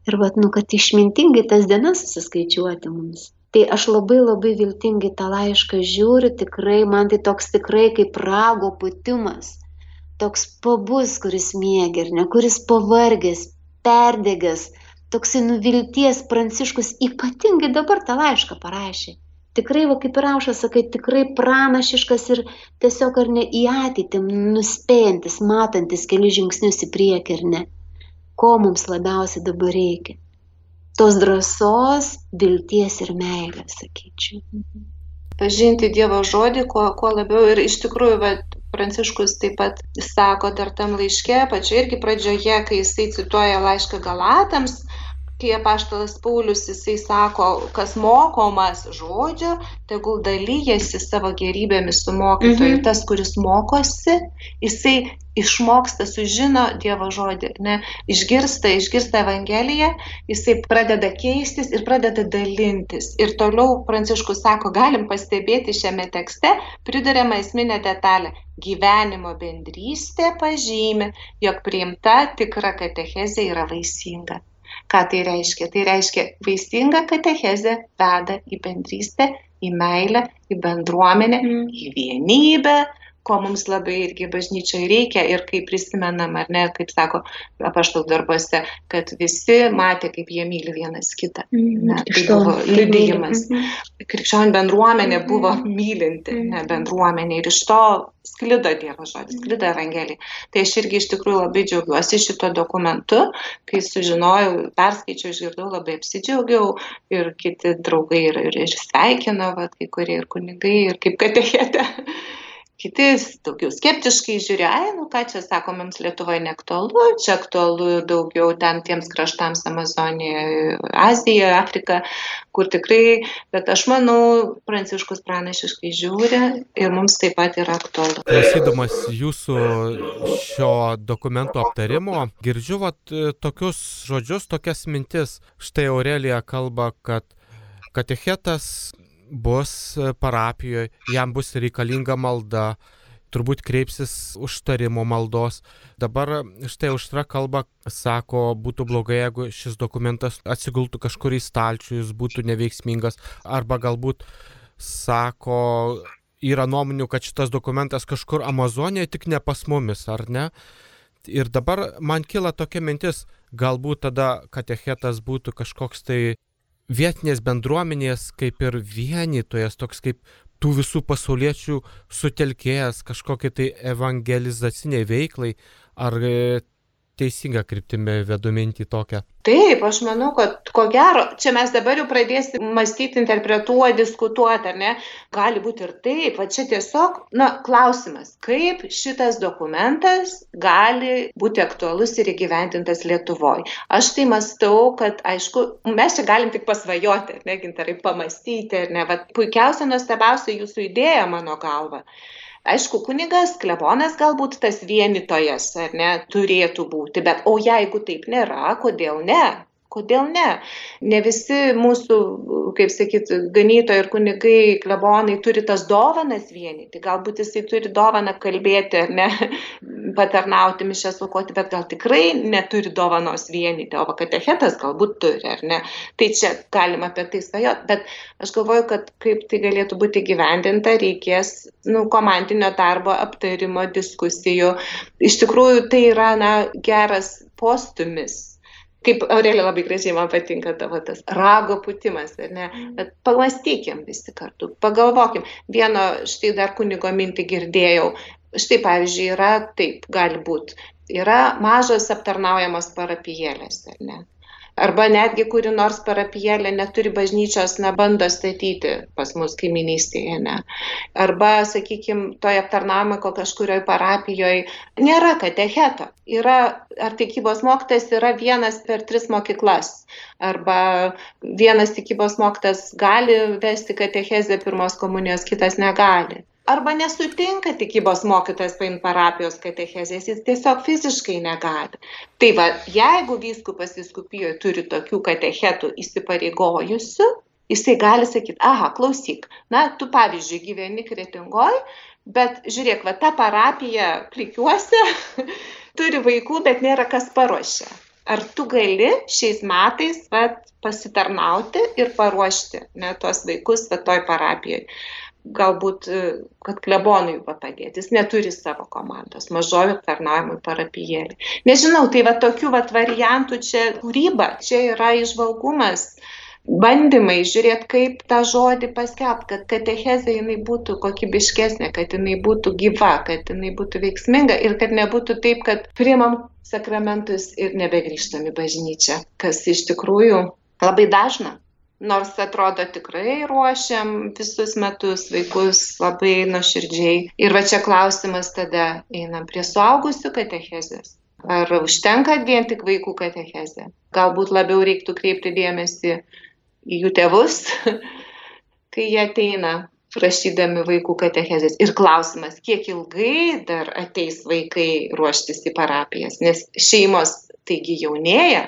Ir vat, nu, kad išmintingai tas dienas susiskaičiuoti mums. Tai aš labai labai viltingai tą laišką žiūriu, tikrai man tai toks tikrai kaip rago putimas. Toks pabus, kuris mėgia, ar ne, kuris pavargęs, perdegęs, toksai nuvilties pranciškus ypatingai dabar tą laišką parašė tikrai va kaip ir aušra sakai tikrai pranašiškas ir tiesiog ar ne į ateitį nuspėjantis matantis kelis žingsnius į priekį ar ne. Ko mums labiausiai dabar reikia? Tos drąsos vilties ir meilės sakyčiau. Pažinti Dievo žodį, kuo, kuo labiau ir iš tikrųjų, bet Pranciškus taip pat sako dar tam laiške, pačioje irgi pradžioje, kai jisai cituoja laišką Galatams, kai apaštalas Paulius jisai sako, kas mokomas žodžio, tegul dalyjasi savo gerybėmis su mokytoju. Mhm. Tas, kuris mokosi, jisai išmoksta, sužino Dievo žodį, ne, išgirsta, išgirsta Evangeliją, jisai pradeda keistis ir pradeda dalintis. Ir toliau Pranciškus sako, galim pastebėti šiame tekste, pridariama esminė detalė. Gyvenimo bendrystė pažymi, jog priimta tikra katechezė yra vaisinga. Ką tai reiškia? Tai reiškia, vaisinga katechezė veda į bendrystę, į meilę, į bendruomenę, mm. į vienybę, ko mums labai irgi bažnyčiai reikia ir kaip prisimenam, ar ne, kaip sako apaštal darbuose, kad visi matė, kaip jie myli vienas kitą. Mhm. Ne, tai buvo liudijimas. Mhm. Krikščionių bendruomenė mhm. buvo mylinti ne, bendruomenė ir iš to sklido Dievo žodis, sklido Evangelija. Tai aš irgi iš tikrųjų labai džiaugiuosi šito dokumentu, kai sužinojau, perskaičiau, išgirdau, labai apsidžiaugiau ir kiti draugai ir, ir, ir sveikino, va, kai kurie ir kunigai, ir kaip katechete kiti daugiau skeptiškai žiūri, ai, nu ką čia sako, mums Lietuvoje neaktualu, čia aktualu daugiau ten tiems kraštams Amazonijoje, Azijoje, Afrika, kur tikrai, bet aš manau, Pranciškus pranašiškai žiūri ir mums taip pat yra aktualu. Klausydamas jūsų šio dokumento aptarimo, girdžiu vat, tokius žodžius, tokias mintis. Štai Aurelija kalba, kad katechetas bus e, parapijoje, jam bus reikalinga malda, turbūt kreipsis užtarimo maldos. Dabar štai užtra kalba, sako, būtų blogai, jeigu šis dokumentas atsigultų kažkur į stalčių, jis būtų neveiksmingas, arba galbūt sako, yra nuomonių, kad šitas dokumentas kažkur Amazonėje, tik ne pas mumis, ar ne? Ir dabar man kyla tokia mintis, galbūt tada katechetas būtų kažkoks tai vietinės bendruomenės kaip ir vienytojas, toks kaip tų visų pasauliečių sutelkėjas kažkokiai tai evangelizaciniai veiklai, ar teisinga kryptimi vedu mintį tokią. Taip, aš manau, kad ko gero, čia mes dabar jau pradėsim mąstyti, interpretuoti, diskutuoti, ar ne? Gali būti ir taip, va čia tiesiog, na, klausimas, kaip šitas dokumentas gali būti aktualus ir įgyvendintas Lietuvoje. Aš tai mastau, kad, aišku, mes čia galim tik pasvajoti, ne, gintarai, pamastyti, ar ne, va puikiausia, nuostabiausia jūsų idėja mano galva aišku kunigas klebonas galbūt tas vienytojas ar ne turėtų būti bet o jeigu taip nėra kodėl ne kodėl ne? Ne visi mūsų kaip sakyt ganytojai ir kunigai klebonai turi tas dovanas vienyti galbūt jisai turi dovaną kalbėti ne patarnauti mišias aukoti bet gal tikrai neturi dovanos vienyti o va katechetas galbūt turi ar ne? Tai čia galima apie tai svajot. Bet aš galvoju kad kaip tai galėtų būti įgyvendinta reikės nu komandinio darbo aptarimo diskusijų. Iš tikrųjų tai yra na geras postumis kaip Aurelija labai gražiai man patinka tavo tas rago putimas, ar ne? Mm. Bet pamastykim visi kartu, pagalvokim. Vieno štai dar kunigo mintį girdėjau. Štai pavyzdžiui, yra taip, gali būti. Yra mažos aptarnaujamos parapijėlės, ar ne? Arba netgi kuri nors parapijėlė neturi bažnyčios, na, bando statyti pas mus kaiminystėje, ne. Arba, sakykime, toje aptarnavimo kažkurioje parapijoje nėra katecheto. Yra, ar tikybos mokytas yra vienas per tris mokyklas. Arba vienas tikybos mokytas gali vesti katechezę pirmos komunijos, kitas negali. Arba nesutinka tikybos mokytojas paimti parapijos katechezės, jis tiesiog fiziškai negali. Tai va, jeigu vyskupas viskupijoje turi tokių katechetų įsipareigojusių, jisai gali sakyti, aha, klausyk, na, tu pavyzdžiui gyveni kretingoj, bet žiūrėk, va, ta parapija klikiuosi, turi vaikų, bet nėra kas paruošia. Ar tu gali šiais metais vat, pasitarnauti ir paruošti ne, tuos vaikus va, toj parapijoje? Galbūt, e, kad klebonui va padėti. Jis neturi savo komandos, mažojo tarnavimui parapijėlį. Nežinau, tai va tokių va variantų čia kūryba, čia yra išvalgumas, bandymai žiūrėti, kaip tą žodį paskelbti, kad katechezė jinai būtų kokybiškesnė, kad jinai būtų gyva, kad jinai būtų veiksminga ir kad nebūtų taip, kad priimam sakramentus ir nebegrįžtam į bažnyčią, kas iš tikrųjų labai dažna nors atrodo tikrai ruošiam visus metus vaikus labai nuoširdžiai. Ir va čia klausimas tada einam prie suaugusių katechezės. Ar užtenka vien tik vaikų katechezė? Galbūt labiau reiktų kreipti dėmesį į jų tėvus, kai jie ateina prašydami vaikų katechezės. Ir klausimas, kiek ilgai dar ateis vaikai ruoštis į parapijas, nes šeimos taigi jaunėja,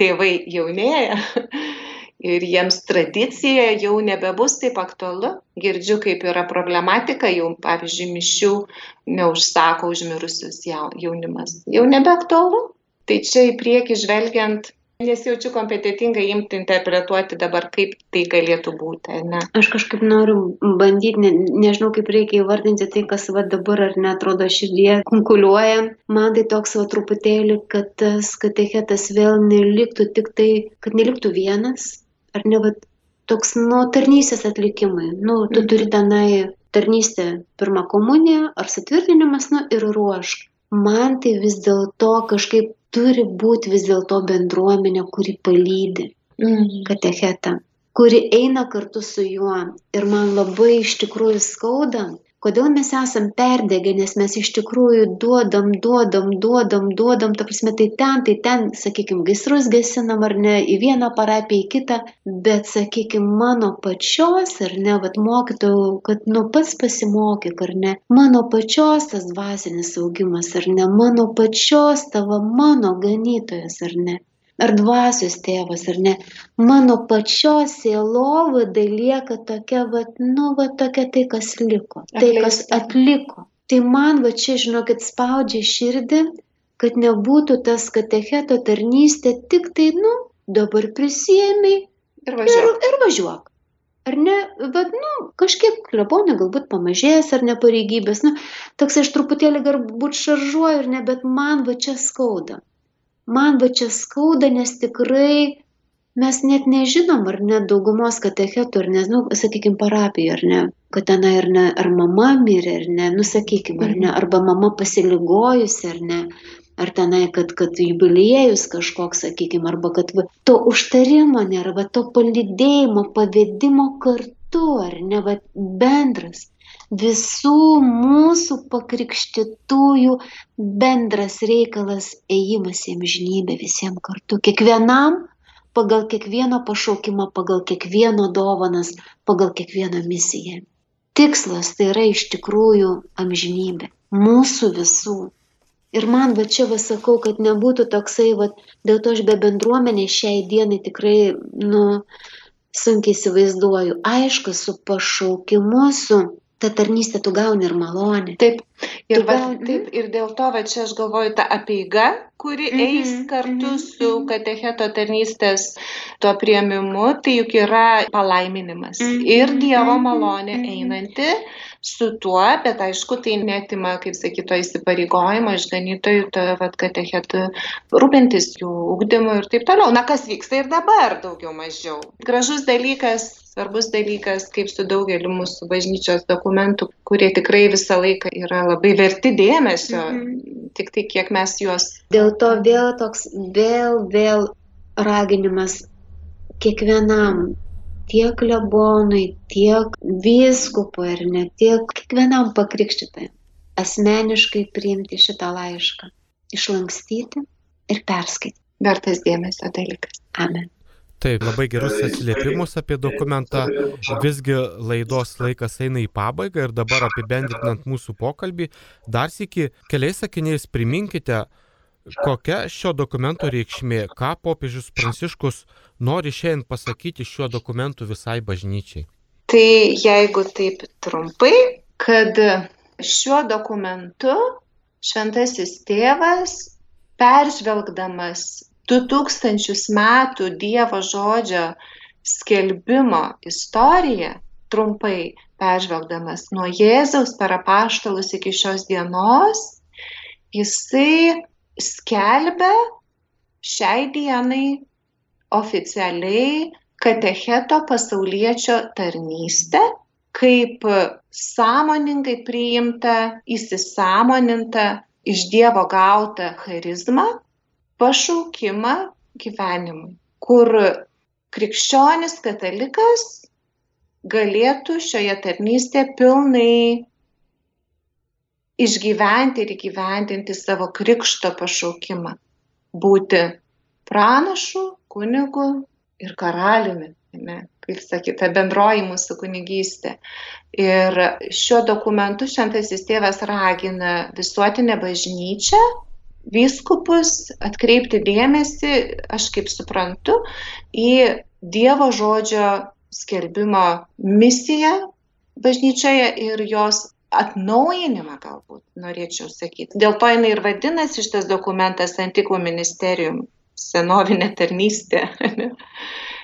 tėvai jaunėja. ir jiems tradicija jau nebebus taip aktualu. Girdžiu, kaip yra problematika, jau pavyzdžiui, mišių neužsako užmirusius jaunimas. Jau nebeaktualu. Tai čia į priekį žvelgiant, nesijaučiu kompetitingai imti interpretuoti dabar, kaip tai galėtų būti. Ne? Aš kažkaip noriu bandyti, ne, nežinau, kaip reikia įvardinti tai, kas va dabar ar netrodo širdie kunkuliuoja. Man tai toks va truputėlį, kad tas katechetas vėl neliktų tik tai, kad neliktų vienas, ar ne, vat, toks, nu, tarnystės atlikimai. Nu, tu mhm. turi tenai tarnystę pirmą komuniją ar sutvirtinimas, nu, ir ruošk. Man tai vis dėlto kažkaip turi būti vis dėlto bendruomenė, kuri palydi mhm. katechetą, kuri eina kartu su juo. Ir man labai iš tikrųjų skauda, kodėl mes esam perdegę, nes mes iš tikrųjų duodam, duodam, duodam, duodam, ta prasme, tai ten, tai ten, sakykime, gaisrus gesinam ar ne, į vieną parapiją, į kitą, bet, sakykime, mano pačios, ar ne, vad mokytojų, kad nu pats pasimokyk, ar ne, mano pačios tas dvasinis augimas, ar ne, mano pačios tavo mano ganytojas, ar ne ar dvasios tėvas, ar ne, mano pačios sielovada lieka tokia, va, nu, va, tokia tai, kas liko, tai, kas atliko. Tai man va čia, žinokit, spaudžia širdį, kad nebūtų tas katecheto tarnystė tik tai, nu, dabar prisėmiai ir važiuok. Ir, ir važiuok. Ar ne, bet, nu, kažkiek klebonė galbūt pamažės ar ne pareigybės, nu, toks aš truputėlį galbūt šaržuoju ir ne, bet man va čia skauda man va čia skauda, nes tikrai mes net nežinom, ar net daugumos katechetų, ar ne, nu, sakykime, parapijoje, ar ne, kad ten ar ne, ar mama mirė, ar ne, nu, sakykime, ar ne, mhm. arba mama pasiligojusi, ar ne, ar tenai, kad, kad jubiliejus kažkoks, sakykime, arba kad va, to užtarimo nėra, va, to palidėjimo, pavėdimo kartu, ar ne, va, bendras visų mūsų pakrikštytųjų bendras reikalas ėjimas į amžinybę visiems kartu. Kiekvienam pagal kiekvieno pašaukimą, pagal kiekvieno dovanas, pagal kiekvieną misiją. Tikslas tai yra iš tikrųjų amžinybė. Mūsų visų. Ir man va čia va sakau, kad nebūtų toksai, va, dėl to aš be bendruomenės šiai dienai tikrai, nu, sunkiai įsivaizduoju. Aišku, su pašaukimu, su ta tarnystė tu gauni ir malonę. Taip, ir, va, gauni... taip, ir dėl to, va čia aš galvoju, ta apieiga, kuri mm -hmm, eis kartu mm -hmm. su mhm. katecheto tarnystės tuo prieimimu, tai juk yra palaiminimas. Mm -hmm. Ir Dievo mhm, malonė mm -hmm. einanti su tuo, bet aišku, tai netima, kaip sakyto, įsipareigojimo iš ganytojų, to, vat, katechetų rūpintis jų ūkdymu ir taip toliau. Na, kas vyksta ir dabar daugiau mažiau. Gražus dalykas, svarbus dalykas, kaip su daugeliu mūsų bažnyčios dokumentų, kurie tikrai visą laiką yra labai verti dėmesio, mhm. tik tai kiek mes juos. Dėl to vėl toks, vėl, vėl raginimas kiekvienam tiek klebonui, tiek vyskupui ar ne, tiek kiekvienam pakrikštytai asmeniškai priimti šitą laišką, išlankstyti ir perskaityti. Vertas dėmesio dalykas. Amen. Taip, labai gerus atsiliepimus apie dokumentą. Visgi laidos laikas eina į pabaigą ir dabar apibendrinant mūsų pokalbį, dar sėki keliais sakiniais priminkite, kokia šio dokumento reikšmė, ką popiežius Pranciškus nori šiandien pasakyti šiuo dokumentu visai bažnyčiai. Tai jeigu taip trumpai, kad šiuo dokumentu šventasis tėvas, peržvelgdamas 2000 metų Dievo žodžio skelbimo istoriją, trumpai peržvelgdamas nuo Jėzaus per apaštalus iki šios dienos, jisai skelbia šiai dienai oficialiai katecheto pasaulietčio tarnystę kaip sąmoningai priimta, įsisamoninta iš Dievo gautą charizmą, pašaukimą gyvenimui, kur krikščionis katalikas galėtų šioje tarnystėje pilnai išgyventi ir įgyvendinti savo krikšto pašaukimą - būti pranašu, kunigu ir karaliumi. Ne, kaip sakyta, bendroji mūsų kunigystė. Ir šiuo dokumentu šventasis tėvas ragina visuotinę bažnyčią, vyskupus atkreipti dėmesį, aš kaip suprantu, į Dievo žodžio skelbimo misiją bažnyčioje ir jos atnaujinimą galbūt, norėčiau sakyti. Dėl to jinai ir vadinasi šitas dokumentas Antikų ministerijum, senovinė tarnystė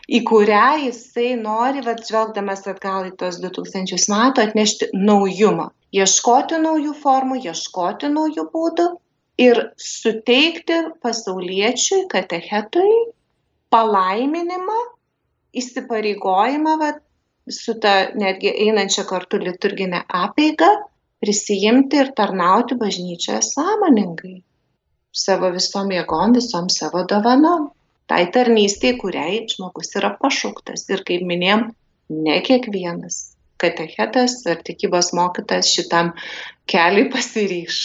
į kurią jisai nori, vad žvelgdamas atgal į tos 2000 metų, atnešti naujumą, ieškoti naujų formų, ieškoti naujų būdų ir suteikti pasauliečiui, katechetui palaiminimą, įsipareigojimą vat, su ta netgi einančia kartu liturginė apeiga, prisijimti ir tarnauti bažnyčioje sąmoningai, savo visom jėgom, visom savo dovanom tai tarnystei, kuriai žmogus yra pašauktas. Ir kaip minėjom, ne kiekvienas katechetas ar tikybos mokytas šitam keliui pasiryš.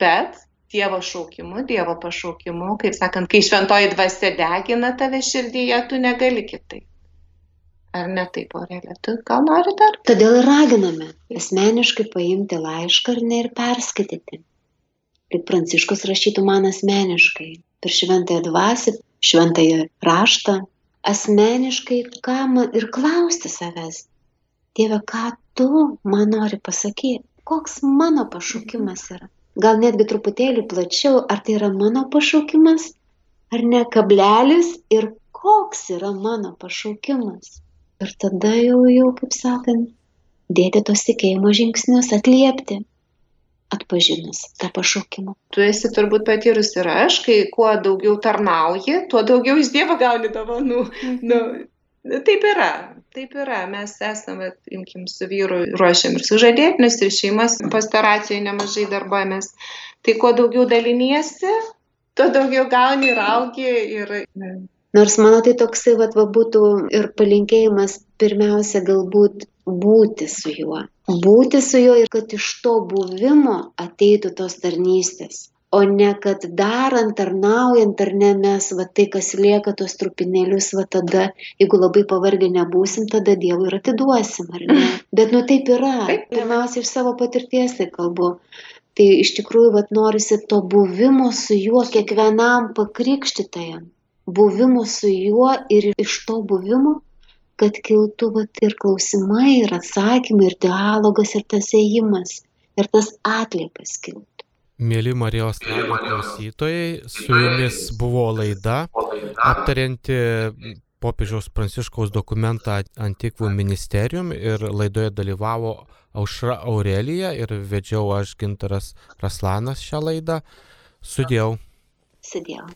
Bet Dievo šaukimu, Dievo pašaukimu, kaip sakant, kai šventoji dvasia degina tave širdyje, tu negali kitaip. Ar ne taip, Aurelė, tu gal nori dar? Todėl ir raginame asmeniškai paimti laišką ir ne ir perskaityti. Kaip Pranciškus rašytų man asmeniškai, per šventąją dvasį šventąjį raštą, asmeniškai man ir klausti savęs. Dieve, ką tu man nori pasakyti? Koks mano pašaukimas yra? Gal netgi truputėlį plačiau, ar tai yra mano pašaukimas, ar ne kablelis ir koks yra mano pašaukimas. Ir tada jau, jau kaip sakant, dėti tos tikėjimo žingsnius, atliepti atpažinus tą pašaukimą. Tu esi turbūt patyrus ir aš, kai kuo daugiau tarnauji, tuo daugiau iš Dievo gauni dovanų. Mhm. Nu, Taip yra, taip yra. Mes esame, imkim, su vyru ruošiam ir sužadėtinius, ir šeimas pastoracijoje nemažai darbuojamės. Tai kuo daugiau daliniesi, tuo daugiau gauni ir augi. Ir... Nors mano tai toksai vat, va, būtų ir palinkėjimas pirmiausia galbūt būti su juo. Būti su juo ir kad iš to buvimo ateitų tos tarnystės. O ne kad darant, tarnaujant ar ne mes, va tai, kas lieka tos trupinėlius, va tada, jeigu labai pavargę nebūsim, tada Dievui ir atiduosim, ar ne? Bet nu taip yra. Pirmiausia, iš savo patirties tai kalbu. Tai iš tikrųjų, va norisi to buvimo su juo kiekvienam pakrikštytajam. Buvimo su juo ir iš to buvimo kad kiltų vat, ir klausimai, ir atsakymai, ir dialogas, ir tas ėjimas, ir tas atliepas kiltų. Mėly Marijos radio klausytojai, su jumis buvo laida aptarianti popiežiaus pranciškaus dokumentą Antikvų ministerijum ir laidoje dalyvavo Aušra Aurelija ir vedžiau aš Gintaras Raslanas šią laidą. Sudėjau. Sudėjau.